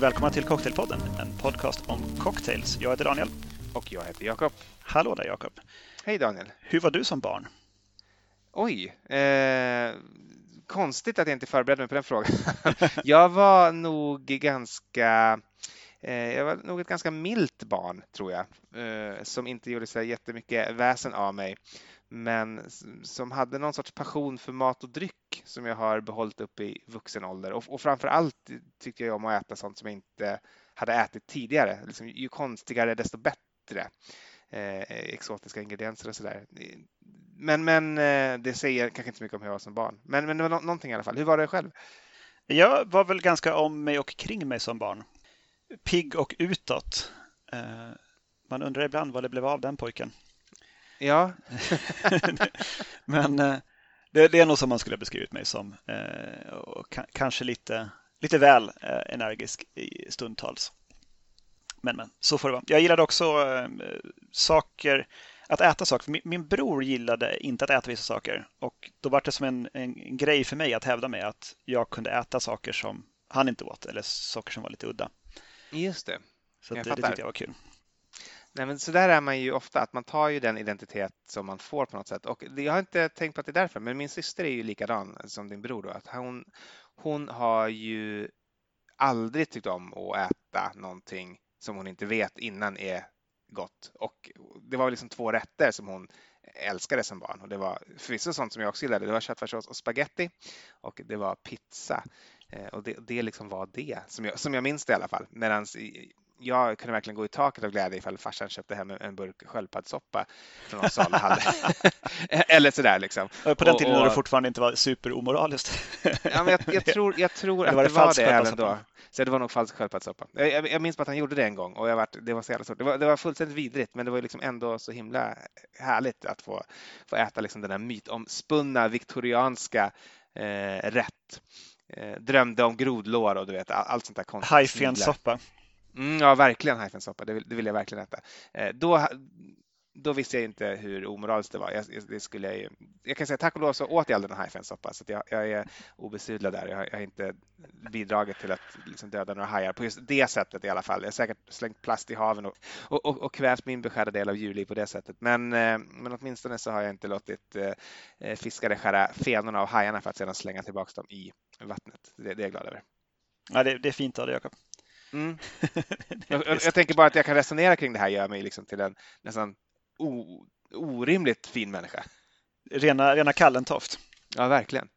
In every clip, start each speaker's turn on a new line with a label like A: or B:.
A: välkomna till Cocktailpodden, en podcast om cocktails. Jag heter Daniel.
B: Och jag heter Jakob.
A: Hallå där Jakob.
B: Hej Daniel.
A: Hur var du som barn?
B: Oj, eh, konstigt att jag inte förberedde mig på den frågan. jag var nog ganska eh, jag var nog ett ganska milt barn, tror jag, eh, som inte gjorde så jättemycket väsen av mig, men som hade någon sorts passion för mat och dryck som jag har behållit upp i vuxen ålder. Och, och framför allt tyckte jag om att äta sånt som jag inte hade ätit tidigare. Liksom, ju konstigare, desto bättre. Eh, exotiska ingredienser och sådär. Men, men eh, det säger kanske inte så mycket om hur jag var som barn. Men, men det var no någonting i alla fall. Hur var det själv?
A: Jag var väl ganska om mig och kring mig som barn. Pigg och utåt. Eh, man undrar ibland vad det blev av den pojken.
B: Ja.
A: men eh, det, det, är nog som man skulle ha beskrivit mig som. Eh, och kanske lite, lite väl eh, energisk i stundtals. Men, men så får det vara. Jag gillade också saker, att äta saker. Min, min, bror gillade inte att äta vissa saker och då var det som en, en, grej för mig att hävda mig att jag kunde äta saker som han inte åt eller saker som var lite udda.
B: Just det.
A: Så det, det tyckte jag var kul.
B: Nej, men så där är man ju ofta, att man tar ju den identitet som man får på något sätt. Och jag har inte tänkt på att det är därför, men min syster är ju likadan som din bror. Då, att hon, hon har ju aldrig tyckt om att äta någonting som hon inte vet innan är gott. Och det var liksom två rätter som hon älskade som barn och det var förvisso sånt som jag också gillade. Det var köttfärssås och spaghetti och det var pizza eh, och det, det liksom var det som jag, som jag minns det i alla fall. Medan jag kunde verkligen gå i taket av glädje ifall farsan köpte hem en burk sköldpaddssoppa från någon saluhall. Eller sådär liksom.
A: På den tiden och, när det fortfarande inte var superomoraliskt.
B: ja, men jag, jag, tror, jag tror att det var det, var det även då. Så det var nog falsk sköldpaddssoppa. Jag, jag, minns bara att han gjorde det en gång och jag vart, det var så jävla svårt. Det var, det var fullständigt vidrigt men det var liksom ändå så himla härligt att få, få äta liksom den här mytomspunna viktorianska eh, rätt. Eh, drömde om grodlår och du vet allt sånt där konstigt.
A: Hajfensoppa.
B: Mm, ja, verkligen hajfensoppa. Det, vill, det vill jag verkligen äta. Eh, då, då visste jag inte hur omoraliskt det var. Jag, det skulle jag, jag kan säga tack och lov så åt jag aldrig någon hajfensoppa så jag, jag är obesudlad där. Jag, jag, har inte bidragit till att liksom döda några hajar på just det sättet i alla fall. Jag har säkert slängt plast i haven och, och, och, och kvävt min beskärda del av djurliv på det sättet. Men, eh, men åtminstone så har jag inte låtit eh, eh fiskare skära fenorna av hajarna för att sedan slänga tillbaka dem i vattnet. Det, det är jag glad över.
A: Ja, det, det är fint av dig, Jakob.
B: Mm. jag, jag, tänker bara att jag kan resonera kring det här gör mig liksom till en nästan o, orimligt fin människa.
A: Rena, rena Kallentoft.
B: Ja, verkligen.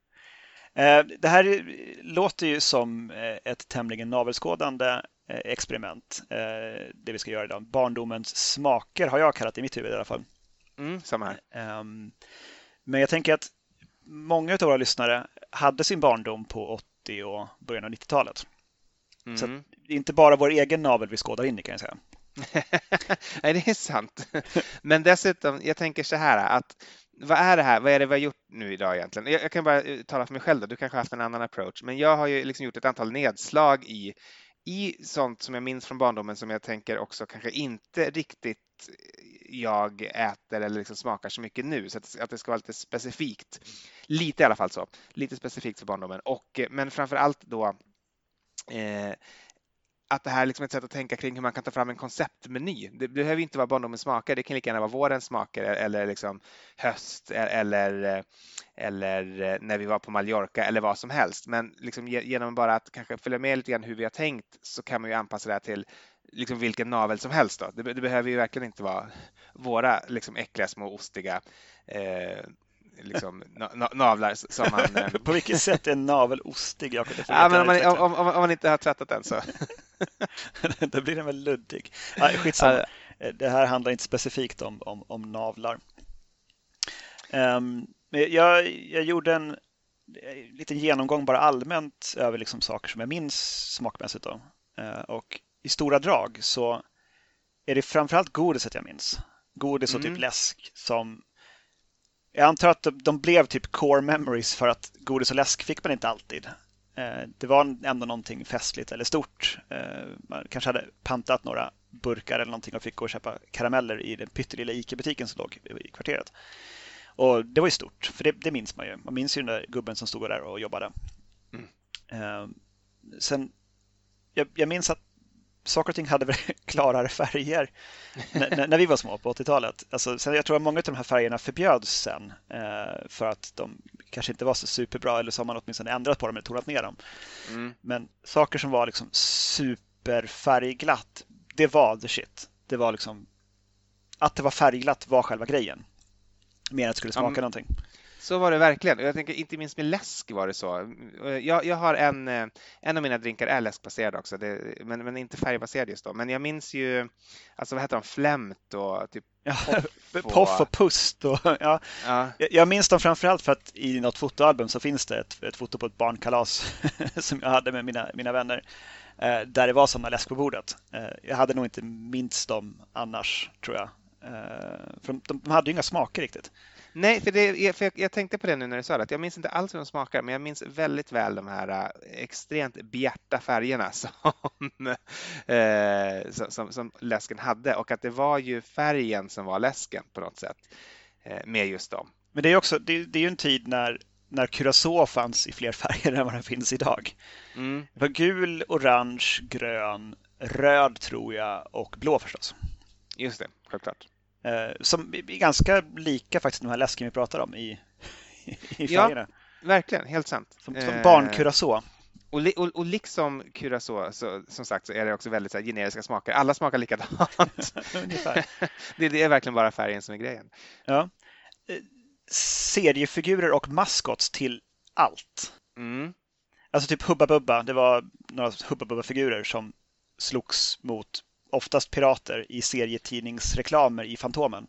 A: Eh, det här låter ju som eh, ett tämligen navelskådande eh, experiment, det vi ska göra idag. Barndomens smaker har jag kallat det i mitt huvud i alla fall.
B: Mm, samma här.
A: Ehm, men jag tänker att många av våra lyssnare hade sin barndom på 80 och början av 90-talet. Mm. Så det är inte bara vår egen navel vi skådar in i kan jag säga.
B: Nej, det är sant. Men dessutom, jag tänker så här att vad är det här? Vad är det vi har gjort nu idag egentligen? Jag, jag kan bara eh, tala för mig själv då. Du kanske har haft en annan approach, men jag har ju liksom gjort ett antal nedslag i i sånt som jag minns från barndomen som jag tänker också kanske inte riktigt jag äter eller liksom smakar så mycket nu. Så att, att det ska vara lite specifikt. Lite i alla fall så. Lite specifikt för barndomen. Och, men framför allt då eh, att det här är liksom ett sätt att tänka kring hur man kan ta fram en konceptmeny. Det behöver inte vara barndomens smaker, det kan lika gärna vara vårens smaker e-, eller liksom höst e-, eller, eh, eller eh, när vi var på Mallorca eller vad som helst. Men liksom genom bara att kanske följa med lite grann hur vi har tänkt så kan man ju anpassa det här till liksom vilken navel som helst. Då. Det, det behöver ju verkligen inte vara våra liksom äckliga små ostiga eh, liksom, navlar som man...
A: Eh, På vilket sätt är navel ostig? Jag
B: ja, men om, man, om, om, om, man inte har tvättat den så.
A: Då blir den väl luddig. Ja, skitsamma. Det här handlar inte specifikt om, om, om navlar. Um, jag, jag gjorde en liten genomgång bara allmänt över liksom saker som jag minns smakmässigt. Då. Uh, och i stora drag så är det framförallt godiset jag minns. Godis och typ mm. typ läsk som jag antar att de blev typ core memories för att godis och läsk fick man inte alltid. Eh, det var ändå någonting festligt eller stort. Eh, man kanske hade pantat några burkar eller någonting och fick gå och köpa karameller i den pyttelilla ICA-butiken som låg i kvarteret. Och det var ju stort, för det, det, minns man ju. Man minns ju den där gubben som stod där och jobbade. Mm. Eh, sen jag, jag minns att saker och ting hade väl klarare färger när, när, vi var små på 80-talet. Alltså, sen jag tror att många av de här färgerna förbjöds sen eh, för att de kanske inte var så superbra eller så har man åtminstone ändrat på dem eller tonat ner dem. Mm. Men saker som var liksom superfärgglatt, det var the shit. Det var liksom att det var färgglatt var själva grejen. Mer än att det skulle smaka mm. någonting.
B: Så var det verkligen. Jag tänker inte minst med läsk var det så. Jag, jag har en, eh, en av mina drinkar är läskbaserad också, det, men, men inte färgbaserad just då. Men jag minns ju, alltså vad heter de, Flämt och typ
A: Ja, poff och... Poff och Pust. Och, ja. ja. Jag minns dem framförallt för att i något fotoalbum så finns det ett, ett foto på ett barnkalas som jag hade med mina, mina vänner eh, där det var sådana läsk på bordet. Eh, jag hade nog inte minst dem annars, tror jag. För de, de hade ju inga smaker riktigt.
B: Nej, för, det, för jag, jag, tänkte på det nu när du sa det, att jag minns inte alls hur de smakar, men jag minns väldigt väl de här äh, extremt bjärta färgerna som, eh, som, som, läsken hade och att det var ju färgen som var läsken på något sätt eh, med just dem.
A: Men det är också, det, det är ju en tid när när Curacao fanns i fler färger än vad den finns idag. Mm. Det var gul, orange, grön, röd tror jag och blå förstås.
B: Just det, självklart.
A: Eh, som är ganska lika faktiskt de här läsken vi pratar om i, i färgerna.
B: Ja, verkligen, helt sant.
A: Som, som barn-curacao.
B: Och, och, och, liksom curacao, så, som sagt, så är det också väldigt så här, generiska smaker. Alla smakar likadant. det, det, är verkligen bara färgen som är grejen.
A: Ja. Eh, seriefigurer och maskots till allt. Mm. Alltså typ Hubba Bubba, det var några Hubba Bubba-figurer som slogs mot oftast pirater i serietidningsreklamer i Fantomen.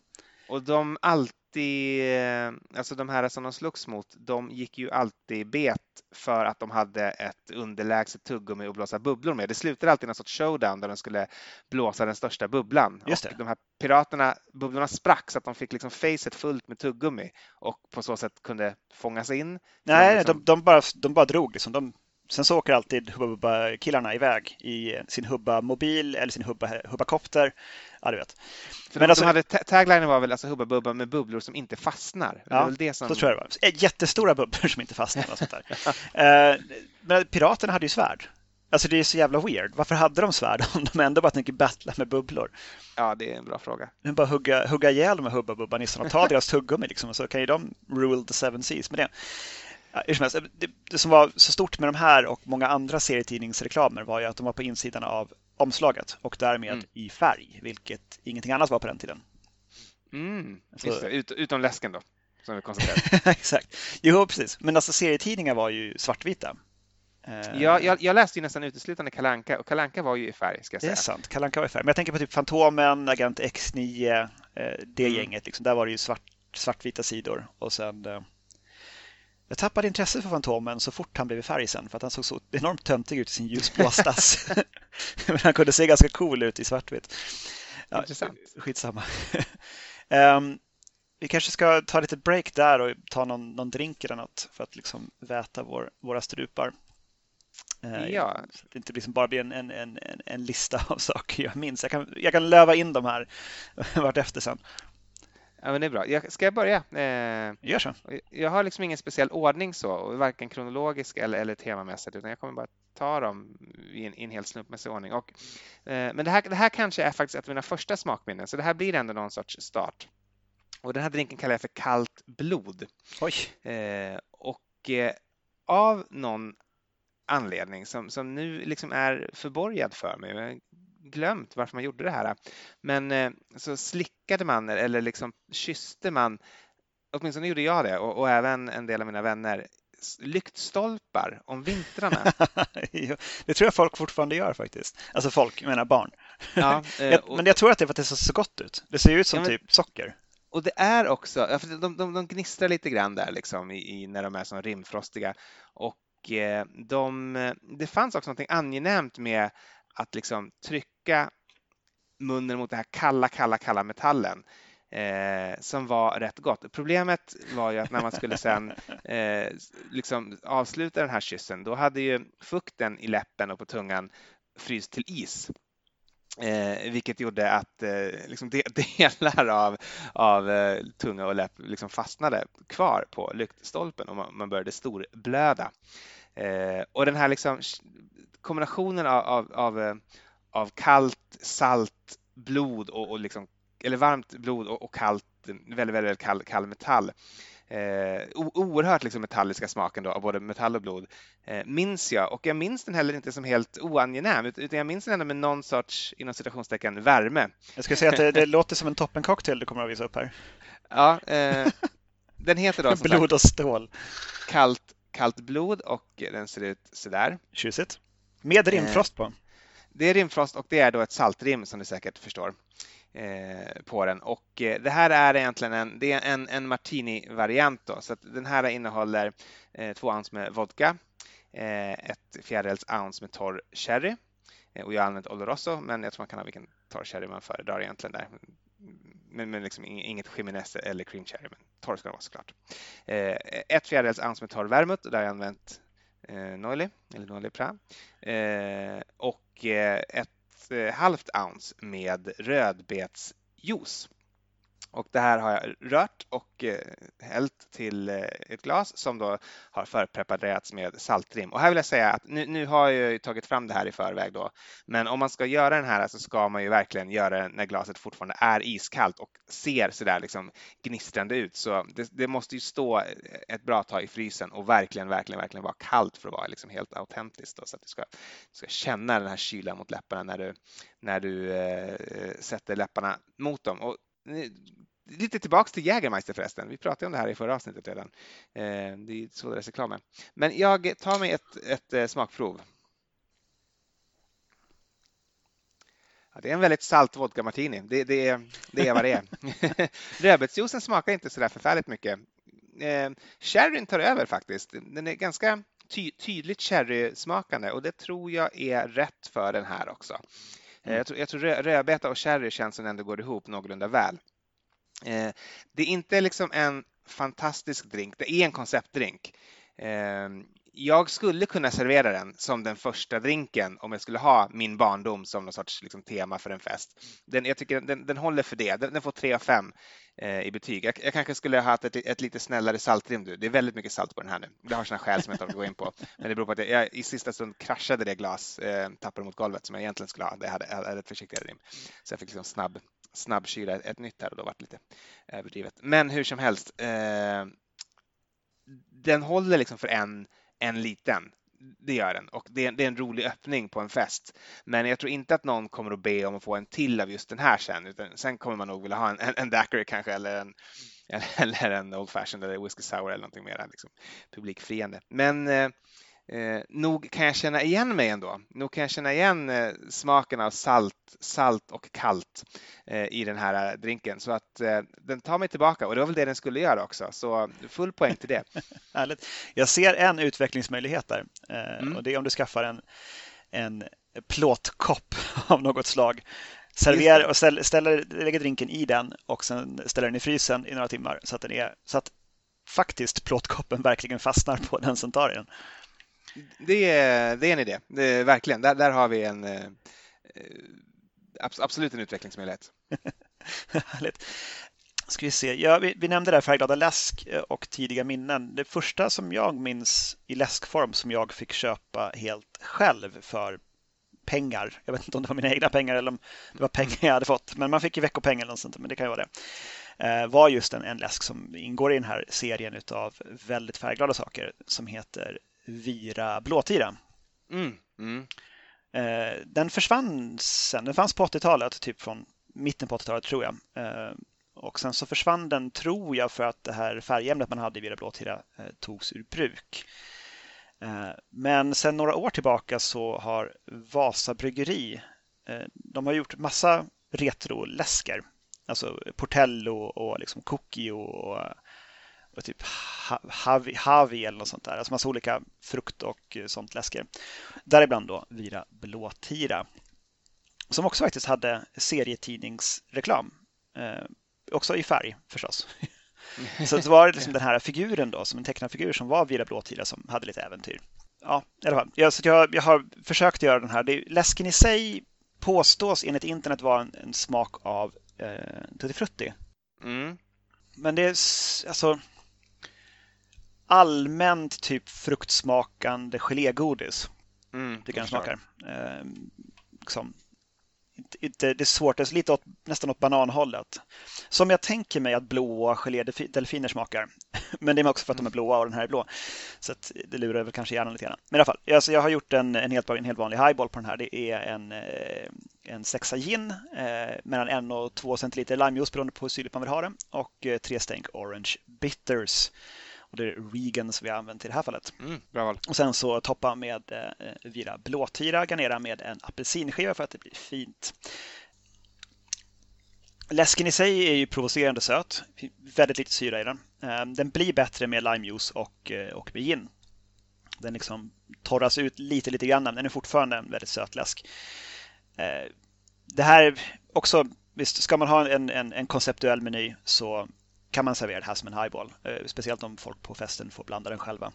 B: Och de alltid, eh, alltså de här som de slogs mot, de gick ju alltid bet för att de hade ett underlägset tuggummi att blåsa bubblor med. Det slutade alltid i en sorts showdown där de skulle blåsa den största bubblan.
A: Just.
B: Och de här piraterna, bubblorna sprack så att de fick liksom facet fullt med tuggummi och på så sätt kunde fångas in.
A: Nej, liksom... de, de, bara, de bara drog liksom. De Sen så åker alltid Hubba Bubba-killarna iväg i sin Hubba-mobil eller sin Hubba-kopter. Ja, du vet.
B: För Men alltså, de hade taglinen var väl alltså Hubba Bubba med bubblor som inte fastnar?
A: Ja, det, väl det som... så tror jag det var. Jättestora bubblor som inte fastnar. Och sånt där. Eh, men piraterna hade ju svärd. Alltså det är så jävla weird. Varför hade de svärd om de ändå bara tänker battla med bubblor?
B: Ja, det är en bra fråga.
A: Men bara hugga, hugga ihjäl de här Hubba Bubba-nissarna och ta deras tuggummi liksom, och så kan ju de rule the seven seas med det. Ja, som helst, det, det, som var så stort med de här och många andra serietidningsreklamer var ju att de var på insidan av omslaget och därmed mm. i färg, vilket ingenting annat var på den tiden.
B: Mm, så, Ut, utom läsken då, som vi konstaterade.
A: Exakt. Jo, precis. Men alltså serietidningar var ju svartvita.
B: Ja, jag, jag, läste ju nästan uteslutande Kalanka och Kalanka var ju i färg. Ska jag säga.
A: Det är sant, Kalanka var i färg. Men jag tänker på typ Fantomen, Agent X9, eh, det mm. gänget. Liksom. Där var det ju svart, svartvita sidor. Och sen eh, jag tappade intresse för Fantomen så fort han blev i färg sen för att han såg så enormt töntig ut i sin ljusblå stass. Men han kunde se ganska cool ut i svartvitt.
B: Ja, Intressant.
A: Skitsamma. um, vi kanske ska ta lite break där och ta någon, någon drink eller något för att liksom väta vår, våra strupar.
B: Uh, ja.
A: Så att det inte liksom bara blir en, en, en, en lista av saker jag minns. Jag kan, jag kan löva in de här vartefter sen.
B: Ja, men det är bra. Jag, ska jag börja? Eh,
A: Gör så.
B: Jag har liksom ingen speciell ordning så, varken kronologisk eller, eller temamässigt, utan jag kommer bara ta dem i en, i en helt slumpmässig ordning. Och, eh, men det här, det här kanske är faktiskt ett av mina första smakminnen, så det här blir ändå någon sorts start. Och den här drinken kallar jag för kallt blod.
A: Oj.
B: Eh, och eh, av någon anledning som, som nu liksom är förborgad för mig glömt varför man gjorde det här. Men eh, så slickade man eller liksom kysste man, åtminstone gjorde jag det och, och även en del av mina vänner, lyktstolpar om vintrarna.
A: det tror jag folk fortfarande gör faktiskt. Alltså folk, jag menar barn. Ja, eh, och, men jag tror att det är för att det ser så gott ut. Det ser ut som ja, men, typ socker.
B: Och det är också, de, de, de gnistrar lite grann där liksom i, i, när de är som rimfrostiga. Och eh, de, det fanns också något angenämt med att liksom trycka munnen mot den här kalla, kalla, kalla metallen eh, som var rätt gott. Problemet var ju att när man skulle sen eh, liksom avsluta den här kyssen, då hade ju fukten i läppen och på tungan fryst till is. Eh, vilket gjorde att eh, liksom de, delar av, av eh, tunga och läpp liksom fastnade kvar på lyktstolpen och man, man började storblöda. Eh, och den här liksom kombinationen av, av, av, av kallt, salt, blod och, och liksom, eller varmt blod och, och kallt, väldigt, väldigt, kall, kall metall eh, oerhört liksom metalliska smaken då, av både metall och blod, eh, minns jag. Och jag minns den heller inte som helt oangenäm, utan jag minns den ändå med någon sorts, inom citationstecken, värme.
A: Jag skulle säga att det, det låter som en toppencocktail du kommer att visa upp här.
B: Ja, eh, den heter då
A: som Blod och stål.
B: Kallt, kallt blod och den ser ut sådär.
A: Tjusigt. Med rimfrost på.
B: Det är rimfrost och det är då ett saltrim som du säkert förstår. Eh, på den. Och eh, det här är egentligen en, det är en, en martini-variant. Så att den här innehåller eh, två ounce med vodka, eh, ett fjärdedels ounce med torr sherry eh, och jag har använt Oloroso, men jag tror man kan ha vilken torr sherry man föredrar egentligen där. Men, men liksom inget Jimenez eller cream cherry, men torr ska det vara såklart. Eh, ett fjärdedels ounce med torr vermouth, där har jag använt eh, Noili, eller Noili Pra. och Eh, ett eh, halvt ounce med rödbetsjuice. Och det här har jag rört och eh, hällt till eh, ett glas som då har förpreparerats med saltrim. Och här vill jag säga att nu, nu, har jag tagit fram det här i förväg då, men om man ska göra den här så ska man ju verkligen göra den när glaset fortfarande är iskallt och ser sådär liksom gnistrande ut. Så det, det, måste ju stå ett bra tag i frysen och verkligen, verkligen, verkligen vara kallt för att vara liksom helt autentiskt då, så att du ska, du ska känna den här kylan mot läpparna när du, när du eh, sätter läpparna mot dem. Och lite tillbaks till Jägermeister förresten. Vi pratade om det här i förra avsnittet redan. Eh, det är så deras reklam är. Men jag tar mig ett, ett eh, smakprov. Ja, det är en väldigt salt vodka martini. Det, det, är, det är vad det är. Rödbetsjuicen smakar inte så där förfärligt mycket. Eh, sherryn tar över faktiskt. Den är ganska ty tydligt sherrysmakande och det tror jag är rätt för den här också. Mm. Jag tror, jag tror rödbeta och sherry känns som ändå går ihop någorlunda väl. Eh, det är inte liksom en fantastisk drink, det är en konceptdrink. Eh, jag skulle kunna servera den som den första drinken om jag skulle ha min barndom som någon sorts liksom, tema för en fest. Den, jag tycker den, den håller för det. Den, den får 3 av 5 eh, i betyg. Jag, jag, kanske skulle ha haft ett, ett lite snällare saltrim. Det är väldigt mycket salt på den här nu. Det har sina skäl som jag inte orkar gå in på. Men det beror på att jag, jag i sista stund kraschade det glas, eh, tappade mot golvet som jag egentligen skulle ha. Det hade, hade ett försiktigare rim. Så jag fick liksom snabb, snabbkyla ett, ett nytt här och då var det lite överdrivet. Men hur som helst. Eh, den håller liksom för en en liten. Det gör den och det är, det är, en rolig öppning på en fest. Men jag tror inte att någon kommer att be om att få en till av just den här sen, utan sen kommer man nog vilja ha en, en, en daiquiri kanske eller en, eller en Old Fashioned eller Whiskey Sour eller någonting mer liksom, publikfriande. Men eh, Eh, nog kan jag känna igen mig ändå. Nog kan jag känna igen eh, smaken av salt, salt och kallt eh, i den här eh, drinken. Så att eh, den tar mig tillbaka och det var väl det den skulle göra också. Så full poäng till det.
A: Härligt. Jag ser en utvecklingsmöjlighet där eh, mm. och det är om du skaffar en, en plåtkopp av något slag. Serverar och ställer, ställer, lägger drinken i den och sen ställer den i frysen i några timmar så att, den är, så att faktiskt plåtkoppen verkligen fastnar på den som tar den.
B: Det är, det är en idé, det verkligen. Där, där har vi en eh, eh absolut en utvecklingsmöjlighet.
A: Härligt. Ska vi se. Ja, vi, vi nämnde där färgglada läsk eh, och tidiga minnen. Det första som jag minns i läskform som jag fick köpa helt själv för pengar. Jag vet inte om det var mina egna pengar eller om det var pengar jag hade fått. Men man fick ju veckopeng eller något sånt, men det kan ju vara det. Eh, var just en, en läsk som ingår i den här serien av väldigt färgglada saker som heter Vira Blåtira. Mm. Mm. Eh, den försvann sen, den fanns på 80-talet, typ från mitten på 80-talet tror jag. Eh, och sen så försvann den, tror jag, för att det här färgämnet man hade i Vira Blåtira eh, togs ur bruk. Men sen några år tillbaka så har Vasa Bryggeri, de har gjort massa retroläsker. Alltså Portello och liksom Cookie och och typ havi, havi eller något sånt där. Alltså massa olika frukt och eh, sånt läsker. Däribland då Vira Blåtira. Som också faktiskt hade serietidningsreklam. Eh, också i färg förstås. Så det var liksom den här figuren då, som en tecknad figur som var Vira Blåtira som hade lite äventyr. Ja, i alla fall. Jag, så jag, jag har försökt göra den här. Det, läsken i sig påstås enligt internet vara en, en smak av eh, Tutti Frutti. Mm. Men det är alltså allmänt typ fruktsmakande gelégodis. Mm, tycker jag den smakar. Eh, liksom, inte, det är svårt, det är lite åt, nästan åt bananhållet. Som jag tänker mig att blåa gelédelfiner smakar. Men det är också för att de är blåa och den här är blå. Så det lurar väl kanske hjärnan lite grann. Men i alla fall, alltså jag har gjort en, en, helt, en helt vanlig highball på den här. Det är en, eh, en sexa gin, eh, mellan en och två centiliter limejuice beroende på hur syrligt man vill ha det. Och eh, tre stänk orange bitters. Och det är Regan som vi har använt i det här fallet.
B: Mm, bra
A: Och sen så toppa med eh, vira blåtira, garnera med en apelsinskiva för att det blir fint. Läsken i sig är ju provocerande söt. Väldigt lite syra i den. Eh, den blir bättre med limejuice och, eh, och med gin. Den liksom torras ut lite, lite grann, men den är fortfarande en väldigt söt läsk. Eh, det här också, visst, ska man ha en, en, en konceptuell meny så kan man servera det här som en highball. Eh, speciellt om folk på festen får blanda den själva.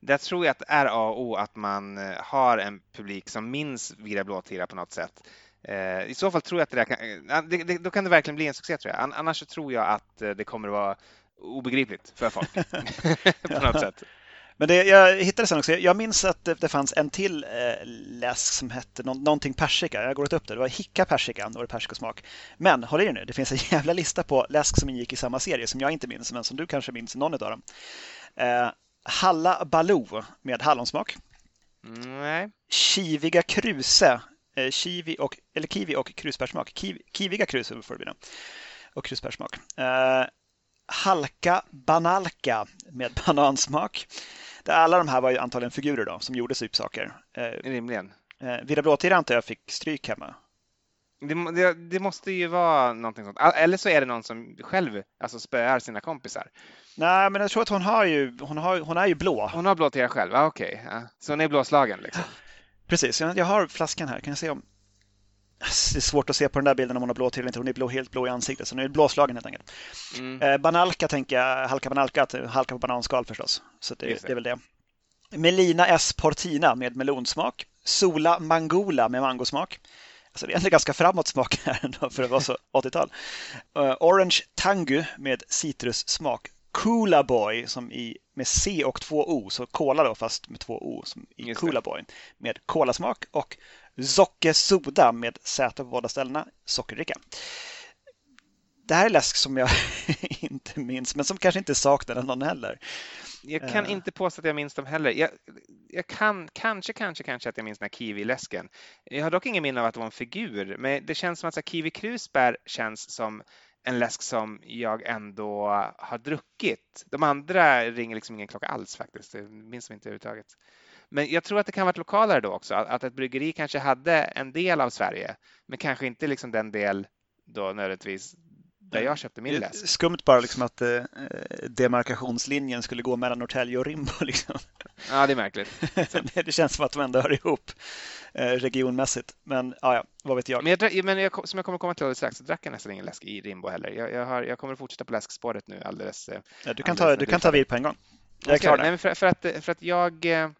B: Där tror jag att det är A och O att man eh, har en publik som minns Vira Blåtira på något sätt. Eh, I så fall tror jag att det, kan, det, det, då kan det verkligen bli en succé tror jag. Annars tror jag att det kommer att vara obegripligt för folk på något sätt.
A: Men det, jag hittade sen också, jag minns att det, det fanns en till eh, läsk som hette nå, någonting persika. Jag har gått upp det. Det var hicka persika och det persikosmak. Men håll i nu, det finns en jävla lista på läsk som ingick i samma serie som jag inte minns, men som du kanske minns någon av dem. Eh, Halla Baloo med hallonsmak.
B: Nej.
A: Kiviga Kruse. Eh, kiwi och, eller kiwi och krusbärssmak. Kiv, kiviga kruse får det bli Och krusbärssmak. Eh, Halka Banalka med banansmak. Alla de här var ju antagligen figurer då, som gjorde sypsaker.
B: Eh, Rimligen.
A: Eh, Vira Blåtira antar jag fick stryk hemma.
B: Det, det, det, måste ju vara någonting sånt. Eller så är det någon som själv alltså, spöar sina kompisar.
A: Nej, men jag tror att hon har ju, hon, har, hon är ju blå.
B: Hon har blåtira själv, ah, okej. Okay. Ja. Så hon är blåslagen liksom?
A: Precis, jag har flaskan här. Kan jag se om det är svårt att se på den där bilden om hon har blå till eller inte. Hon är blå, helt blå i ansiktet, så nu är det blåslagen helt enkelt. Mm. Eh, banalka tänker jag, halka banalka, att halka på bananskal förstås. Så det, det. det är väl det. Melina S. Portina med melonsmak. Sola Mangola med mangosmak. Alltså det är egentligen ganska framåt smak här ändå för att vara så 80-tal. Uh, eh, Orange Tangu med citrussmak. Coola Boy som i, med C och två O, så cola då fast med två O som i Coola Boy med kolasmak och Zocke Soda med Z på båda ställena, sockerdricka. Det här är läsk som jag inte minns, men som kanske inte saknar någon heller.
B: Jag kan uh. inte påstå att jag minns dem heller. Jag, jag, kan kanske, kanske, kanske att jag minns den här kiwi-läsken. Jag har dock ingen minne av att det var en figur, men det känns som att kiwi krusbär känns som en läsk som jag ändå har druckit. De andra ringer liksom ingen klocka alls faktiskt. Det minns de inte överhuvudtaget. Men jag tror att det kan vara lokalare då också, att ett bryggeri kanske hade en del av Sverige, men kanske inte liksom den del då nödvändigtvis där jag köpte min läsk.
A: Skumt bara liksom att eh, demarkationslinjen skulle gå mellan Norrtälje och Rimbo. Liksom.
B: Ja, det är märkligt.
A: det känns som att de ändå hör ihop eh, regionmässigt. Men ja, ja, vad vet jag.
B: Men, jag, men jag, som jag kommer komma till strax så drack jag nästan ingen läsk i Rimbo heller. Jag, jag, har, jag kommer att fortsätta på läskspåret nu alldeles.
A: Eh, ja, du kan ta, du kan ta vid på en gång.
B: Jag är klar. Nej, för, för, att, för att jag eh,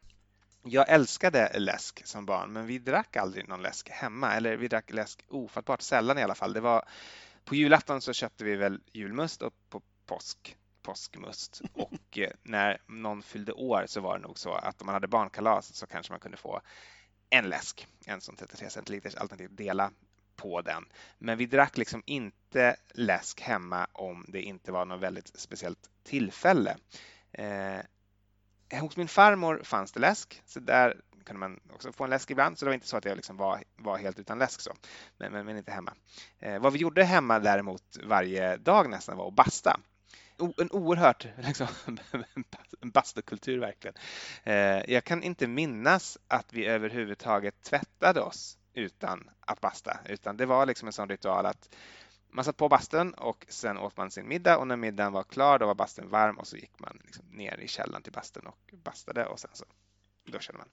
B: jag älskade läsk som barn, men vi drack aldrig någon läsk hemma. Eller vi drack läsk ofattbart sällan i alla fall. Det var, på julafton så köpte vi väl julmust och på påsk påskmust. Och eh, när någon fyllde år så var det nog så att om man hade barnkalas så kanske man kunde få en läsk, en som 33 centiliters alternativt dela på den. Men vi drack liksom inte läsk hemma om det inte var något väldigt speciellt tillfälle. Eh, hos min farmor fanns det läsk, så där kunde man också få en läsk ibland. Så det var inte så att jag liksom var, var helt utan läsk, så. Men, men, men inte hemma. Eh, vad vi gjorde hemma däremot varje dag nästan var att basta. O, en oerhört liksom, en bastukultur verkligen. Eh, jag kan inte minnas att vi överhuvudtaget tvättade oss utan att basta, utan det var liksom en sån ritual att man satt på bastun och sen åt man sin middag och när middagen var klar då var bastun varm och så gick man liksom ner i källaren till bastun och bastade och sen så duschade man.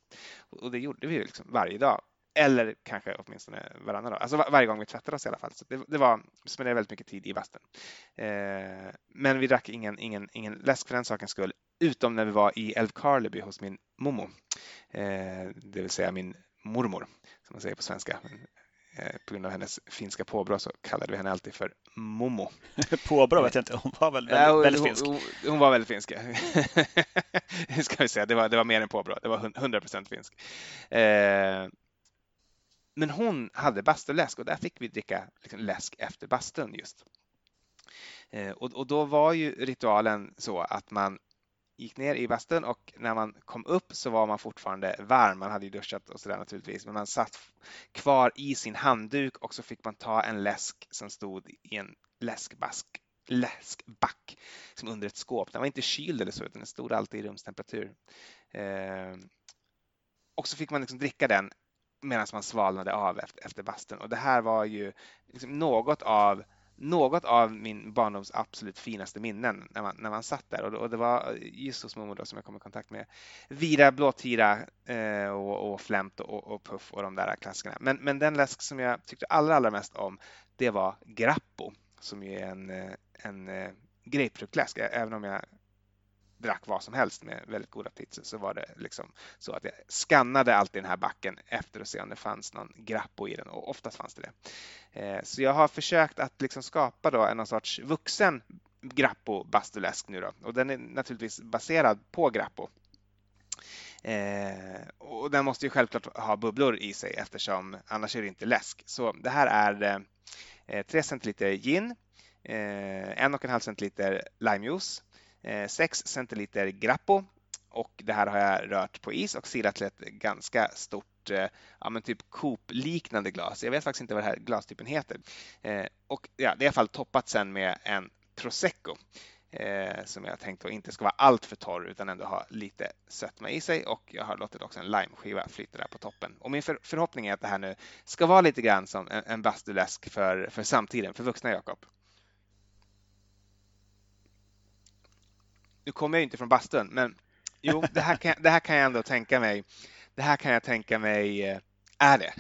B: Och det gjorde vi liksom varje dag. Eller kanske åtminstone varannan dag. Alltså var, varje gång vi tvättade oss i alla fall. Så det, det var, spenderade väldigt mycket tid i bastun. Eh, men vi drack ingen, ingen, ingen läsk för den sakens skull. Utom när vi var i Älvkarleby hos min mommo. Eh, det vill säga min mormor, som man säger på svenska på grund av hennes finska påbrå så kallade vi henne alltid för Momo.
A: påbrå vet jag inte, hon var väl väldigt, ja, hon, väldigt finsk?
B: Hon, hon, var väldigt finsk. ska vi säga. Det, var, det var mer än påbrå, det var 100% finsk. Eh, men hon hade bastuläsk och där fick vi dricka liksom, läsk efter bastun just. Eh, och, och då var ju ritualen så att man gick ner i bastun och när man kom upp så var man fortfarande varm. Man hade ju duschat och sådär naturligtvis, men man satt kvar i sin handduk och så fick man ta en läsk som stod i en läskbask läskback som under ett skåp. Den var inte kyld eller så, utan den stod alltid i rumstemperatur. Eh, och så fick man liksom dricka den medan man svalnade av efter, efter bastun. Och det här var ju liksom något av något av min barndoms absolut finaste minnen när man, när man satt där och, och det var just hos mormor som jag kom i kontakt med Vira, Blåtira eh, och, och Flämt och, och, Puff och de där klassikerna. Men, men den läsk som jag tyckte allra, allra mest om det var Grappo som är en, eh, en eh, grapefruktläsk, även om jag drack vad som helst med väldigt goda pizzor så var det liksom så att jag skannade alltid den här backen efter att se om det fanns någon grappo i den och oftast fanns det det. Eh, så jag har försökt att liksom skapa då en sorts vuxen grappo bastuläsk nu då och den är naturligtvis baserad på grappo. Eh, och den måste ju självklart ha bubblor i sig eftersom annars är det inte läsk. Så det här är eh, 3 centiliter gin, eh, en och en halv centiliter limejuice, Eh, 6 centiliter Grappo och det här har jag rört på is och silat till ett ganska stort, eh, ja men typ Coop-liknande glas. Jag vet faktiskt inte vad den här glastypen heter. Eh, och ja, det är i alla fall toppat sen med en prosecco eh, som jag tänkt inte ska vara allt för torr utan ändå ha lite sötma i sig och jag har låtit också en limeskiva flyta där på toppen. Och min för, förhoppning är att det här nu ska vara lite grann som en, en bastuläsk för, för samtiden, för vuxna Jakob. Nu kommer jag inte från bastun, men jo, det här kan, det här kan jag ändå tänka mig. Det här kan jag tänka mig eh, är det.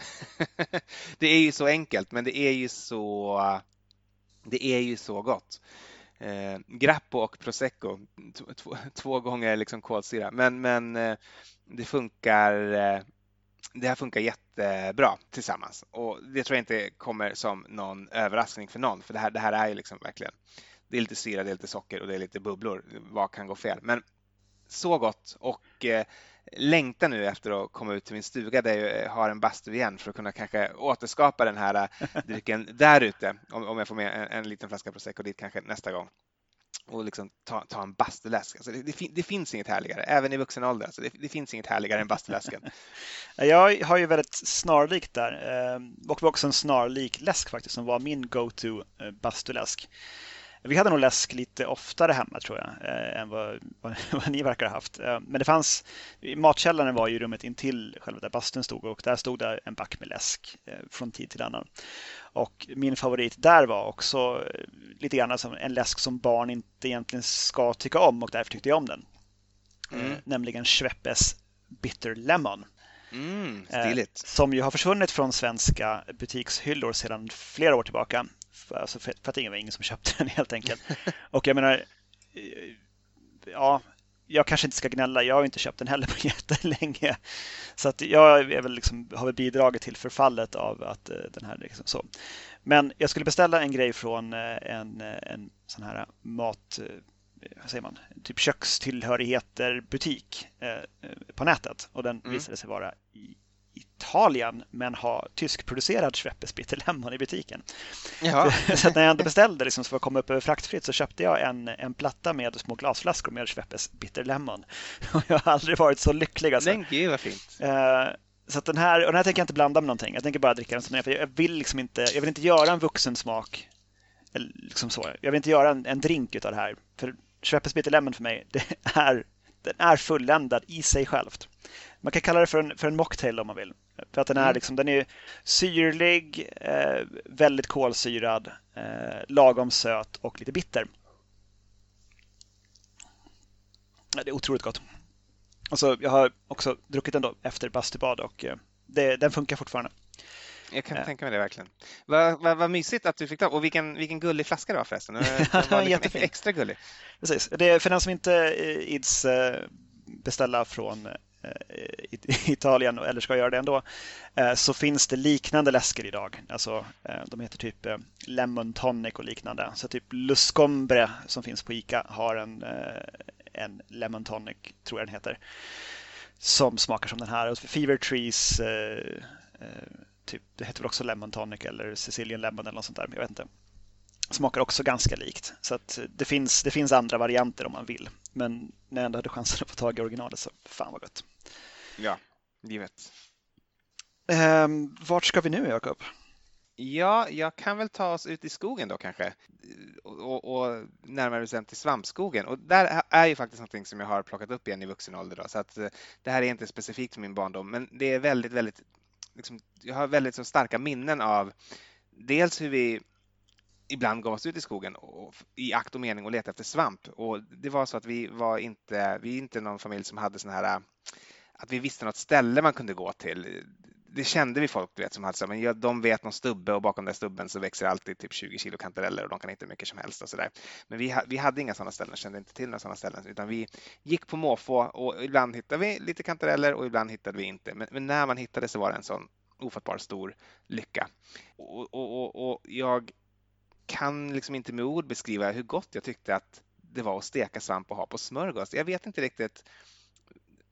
B: det är ju så enkelt, men det är ju så. Det är ju så gott. Eh, Grappo och prosecco, två gånger liksom kolsyra, men, men eh, det funkar. Eh, det här funkar jättebra tillsammans och det tror jag inte kommer som någon överraskning för någon, för det här, det här är ju liksom verkligen det är lite syra, det är lite socker och det är lite bubblor. Vad kan gå fel? Men så gott och eh, längtar nu efter att komma ut till min stuga där jag eh, har en bastu igen för att kunna kanske återskapa den här eh, drycken där ute. Om, om jag får med en, en liten flaska prosecco dit kanske nästa gång och liksom ta, ta en bastuläsk. Alltså det, det, det, finns inget härligare, även i vuxen ålder. Alltså det, det finns inget härligare än bastuläsken.
A: jag har ju väldigt snarlikt där och också en snarlik läsk faktiskt som var min go-to bastuläsk. Vi hade nog läsk lite oftare hemma tror jag, eh, än vad, vad, vad, ni verkar ha haft. Eh, men det fanns, matkällaren var ju rummet intill själva där bastun stod och där stod det en back med läsk eh, från tid till annan. Och min favorit där var också lite grann som en läsk som barn inte egentligen ska tycka om och därför tyckte jag om den. Mm. Nämligen Schweppes Bitter Lemon.
B: Mm,
A: som ju har försvunnit från svenska butikshyllor sedan flera år tillbaka alltså för, för att det var ingen som köpte den helt enkelt. Och jag menar, eh, ja, jag kanske inte ska gnälla, jag har inte köpt den heller på jättelänge. Så att jag är väl liksom, har väl bidragit till förfallet av att uh, den här liksom så. Men jag skulle beställa en grej från uh, en, en sån här mat, vad säger man, typ kökstillhörigheter butik på nätet och den mm. visade sig vara i Italien men ha tyskproducerad Schweppes Bitter Lemon i butiken. Ja. så när jag ändå beställde liksom, för att komma upp över fraktfritt så köpte jag en, en platta med små glasflaskor med Schweppes Bitter Lemon. Och jag har aldrig varit så lycklig. Alltså.
B: Men gud vad fint.
A: Uh, så den här, och den här tänker jag inte blanda med någonting. Jag tänker bara dricka den som den är. För jag vill liksom inte, jag vill inte göra en vuxen smak. Liksom så. Jag vill inte göra en, en drink av det här. För Schweppes Bitter Lemon för mig, det är, den är fulländad i sig självt. Man kan kalla det för en, för en mocktail om man vill. För att den är, mm. liksom, den är syrlig, eh, väldigt kolsyrad, eh, lagom söt och lite bitter. Det är otroligt gott. Alltså, jag har också druckit den då efter bastubad och eh, det, den funkar fortfarande.
B: Jag kan äh. tänka mig det verkligen. Vad, vad, vad mysigt att du fick ta. Och vilken, vilken gullig flaska det var förresten. Den var liksom extra gullig.
A: Precis. Det är för den som inte eh, ids beställa från Eh, Italien, eller ska göra det ändå, eh, så finns det liknande läsker idag. Alltså, eh, de heter typ Lemon Tonic och liknande. Så typ Luscombre som finns på ICA har en, en Lemon Tonic, tror jag den heter, som smakar som den här. Och Fever Trees, typ, det heter väl också Lemon Tonic eller Sicilian Lemon eller något sånt där, jag vet inte smakar också ganska likt. Så att det, finns, det finns andra varianter om man vill. Men när jag ändå hade chansen att få tag i originalet så fan vad gott.
B: Ja, givet.
A: Ehm, vart ska vi nu Jakob?
B: Ja, jag kan väl ta oss ut i skogen då kanske och, och närmare bestämt till svampskogen. Och där är ju faktiskt någonting som jag har plockat upp igen i vuxen ålder. Då, så att eh, det här är inte specifikt för min barndom, men det är väldigt, väldigt, liksom, jag har väldigt så starka minnen av dels hur vi ibland gav oss ut i skogen och, i akt och mening och leta efter svamp. Och det var så att vi var inte, vi är inte någon familj som hade sån här äh, att vi visste något ställe man kunde gå till. Det kände vi folk du vet, som hade så, men ja, de vet någon stubbe och bakom den stubben så växer alltid typ 20 kilo kantareller och de kan hitta mycket som helst och så där. Men vi, vi hade inga sådana ställen, kände inte till några sådana ställen, utan vi gick på måfå och ibland hittade vi lite kantareller och ibland hittade vi inte. Men, men när man hittade så var det en sån ofattbar stor lycka. Och, och, och, och jag kan liksom inte med ord beskriva hur gott jag tyckte att det var att steka svamp och ha på smörgås. Jag vet inte riktigt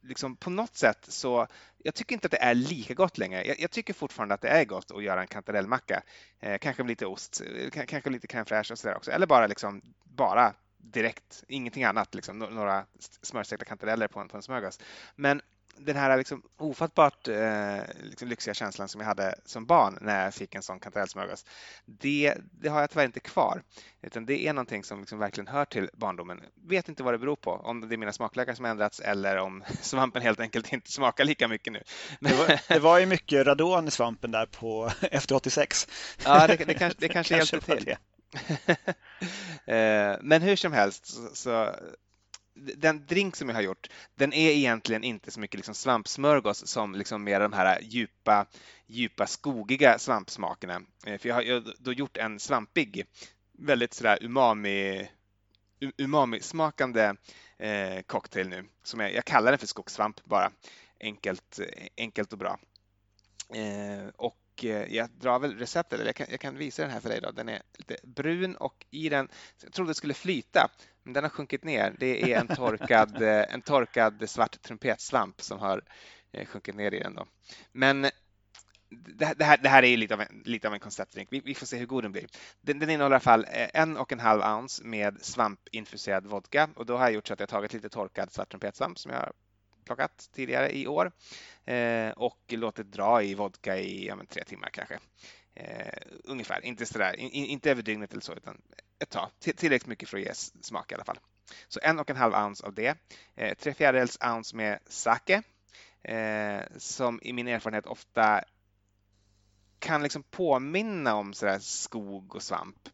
B: liksom på något sätt så, jag tycker inte att det är lika gott längre. Jag, jag tycker fortfarande att det är gott att göra en kantarellmacka. Eh, kanske med lite ost, eh, kanske lite crème fraîche och sådär också. Eller bara liksom, bara direkt, ingenting annat, liksom, några smörstekta kantareller på en, på en smörgås. Men den här liksom ofattbart eh, liksom lyxiga känslan som jag hade som barn när jag fick en sån kantarellsmörgås, det, det har jag tyvärr inte kvar. Utan det är någonting som liksom verkligen hör till barndomen. Vet inte vad det beror på, om det är mina smaklökar som ändrats eller om svampen helt enkelt inte smakar lika mycket nu.
A: Det var, det var ju mycket radon i svampen där på efter 86.
B: Ja, det, det kanske, det kanske, kanske hjälpte till. Eh, men hur som helst så den drink som jag har gjort, den är egentligen inte så mycket liksom svampsmörgås som liksom mer de här djupa, djupa skogiga svampsmakerna. Eh, för jag har då gjort en svampig, väldigt sådär umami, umami-smakande eh, cocktail nu. Som jag, jag kallar den för skogssvamp bara. Enkelt, enkelt och bra. Eh, och eh, jag drar väl receptet, eller jag kan, jag kan, visa den här för dig. Då. Den är lite brun och i den, jag trodde det skulle flyta, men den har sjunkit ner. Det är en torkad, eh, en torkad svart trumpetsvamp som har eh, sjunkit ner i den. Då. Men det, det, här, det här är lite av en, lite av en konceptdrink. Vi, vi, får se hur god den blir. Den, den innehåller i alla fall en och en halv ounce med svampinfuserad vodka och då har jag gjort så att jag tagit lite torkad svart trumpetsvamp som jag har plockat tidigare i år eh, och låtit dra i vodka i ja, tre timmar kanske. Eh, ungefär, inte, sådär, in, inte över dygnet eller så, utan ett tag. Tillräckligt mycket för att ge smak i alla fall. Så en och en halv ounce av det. Eh, tre fjärdedels ounce med sake, eh, som i min erfarenhet ofta kan liksom påminna om sådär skog och svamp.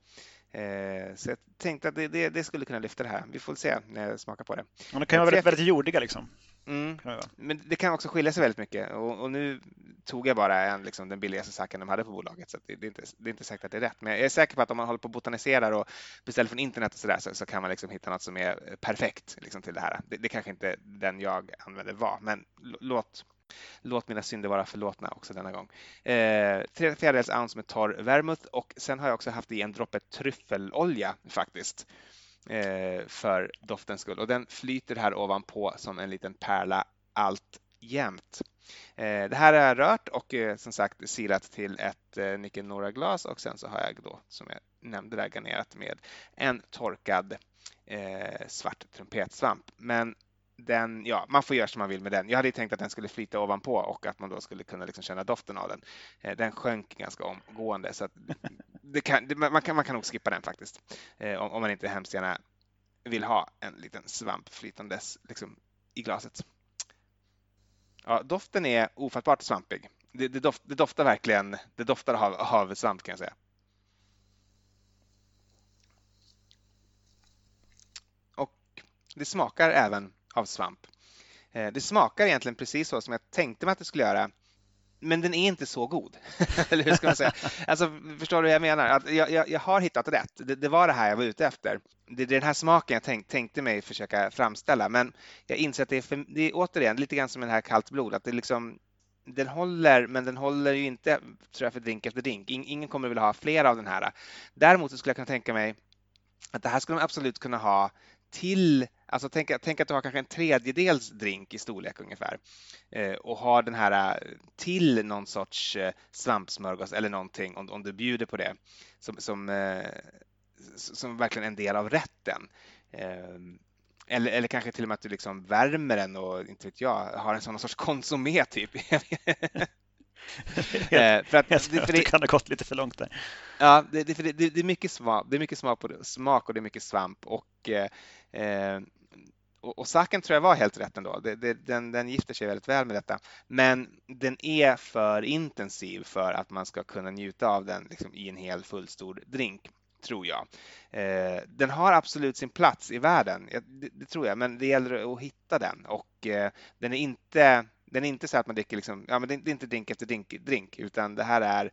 B: Eh, så jag tänkte att det, det, det, skulle kunna lyfta det här. Vi får se när jag smakar på det.
A: Ja, de kan vara väldigt, väldigt jordiga liksom.
B: Mm. Men det kan också skilja sig väldigt mycket och, och nu tog jag bara en, liksom, den billigaste saken de hade på bolaget så det, det, är inte, det är inte säkert att det är rätt. Men jag är säker på att om man håller på och botaniserar och beställer från internet och så, där, så, så kan man liksom hitta något som är perfekt liksom, till det här. Det, det kanske inte den jag använde var, men låt Låt mina synder vara förlåtna också denna gång. Eh, tre fjärdedels ounce med torr vermouth och sen har jag också haft i en droppe tryffelolja faktiskt Eh, för doftens skull och den flyter här ovanpå som en liten pärla allt jämt. Eh, det här är rört och eh, som sagt silat till ett eh, Nikenora-glas och sen så har jag då som jag nämnde där garnerat med en torkad eh, svart trumpetsvamp. Men den, ja, man får göra som man vill med den. Jag hade tänkt att den skulle flyta ovanpå och att man då skulle kunna liksom känna doften av den. Eh, den sjönk ganska omgående så att det kan, det, man, kan, man kan nog skippa den faktiskt. Eh, om, om, man inte hemskt gärna vill ha en liten svamp flytandes liksom, i glaset. Ja, doften är ofattbart svampig. Det, det, doft, det doftar verkligen, det doftar av svamp kan jag säga. Och det smakar även av svamp. Eh, det smakar egentligen precis så som jag tänkte mig att det skulle göra men den är inte så god. Eller hur ska man säga? Alltså, förstår du vad jag menar? Att jag, jag, jag har hittat rätt. Det, det, var det här jag var ute efter. Det är den här smaken jag tänk, tänkte mig försöka framställa, men jag inser att det är, för, det är återigen lite grann som den här kallt blod, att det liksom den håller, men den håller ju inte tror jag, för drink efter drink. Ingen kommer vilja ha fler av den här. Däremot så skulle jag kunna tänka mig att det här skulle man absolut kunna ha till, alltså tänk, tänk att du har kanske en tredjedels drink i storlek ungefär eh, och har den här eh, till någon sorts eh, svampsmörgås eller någonting om, om du bjuder på det som, som, eh, som verkligen en del av rätten. Eh, eller, eller kanske till och med att du liksom värmer den och inte vet jag, har en sån sorts konsumé typ.
A: Eh, för att, det, för det kan ha gått lite för långt där.
B: Ja, det, det, det, det är mycket smak, det är mycket smak, på, smak och det är mycket svamp och eh, och, och saken tror jag var helt rätt ändå. Det, det, den, den gifter sig väldigt väl med detta. Men den är för intensiv för att man ska kunna njuta av den liksom, i en hel fullstor drink tror jag. Eh, den har absolut sin plats i världen, det, det, tror jag, men det gäller att hitta den och eh, den är inte den är inte så att man dricker liksom, ja men det är inte drink efter drink, drink utan det här är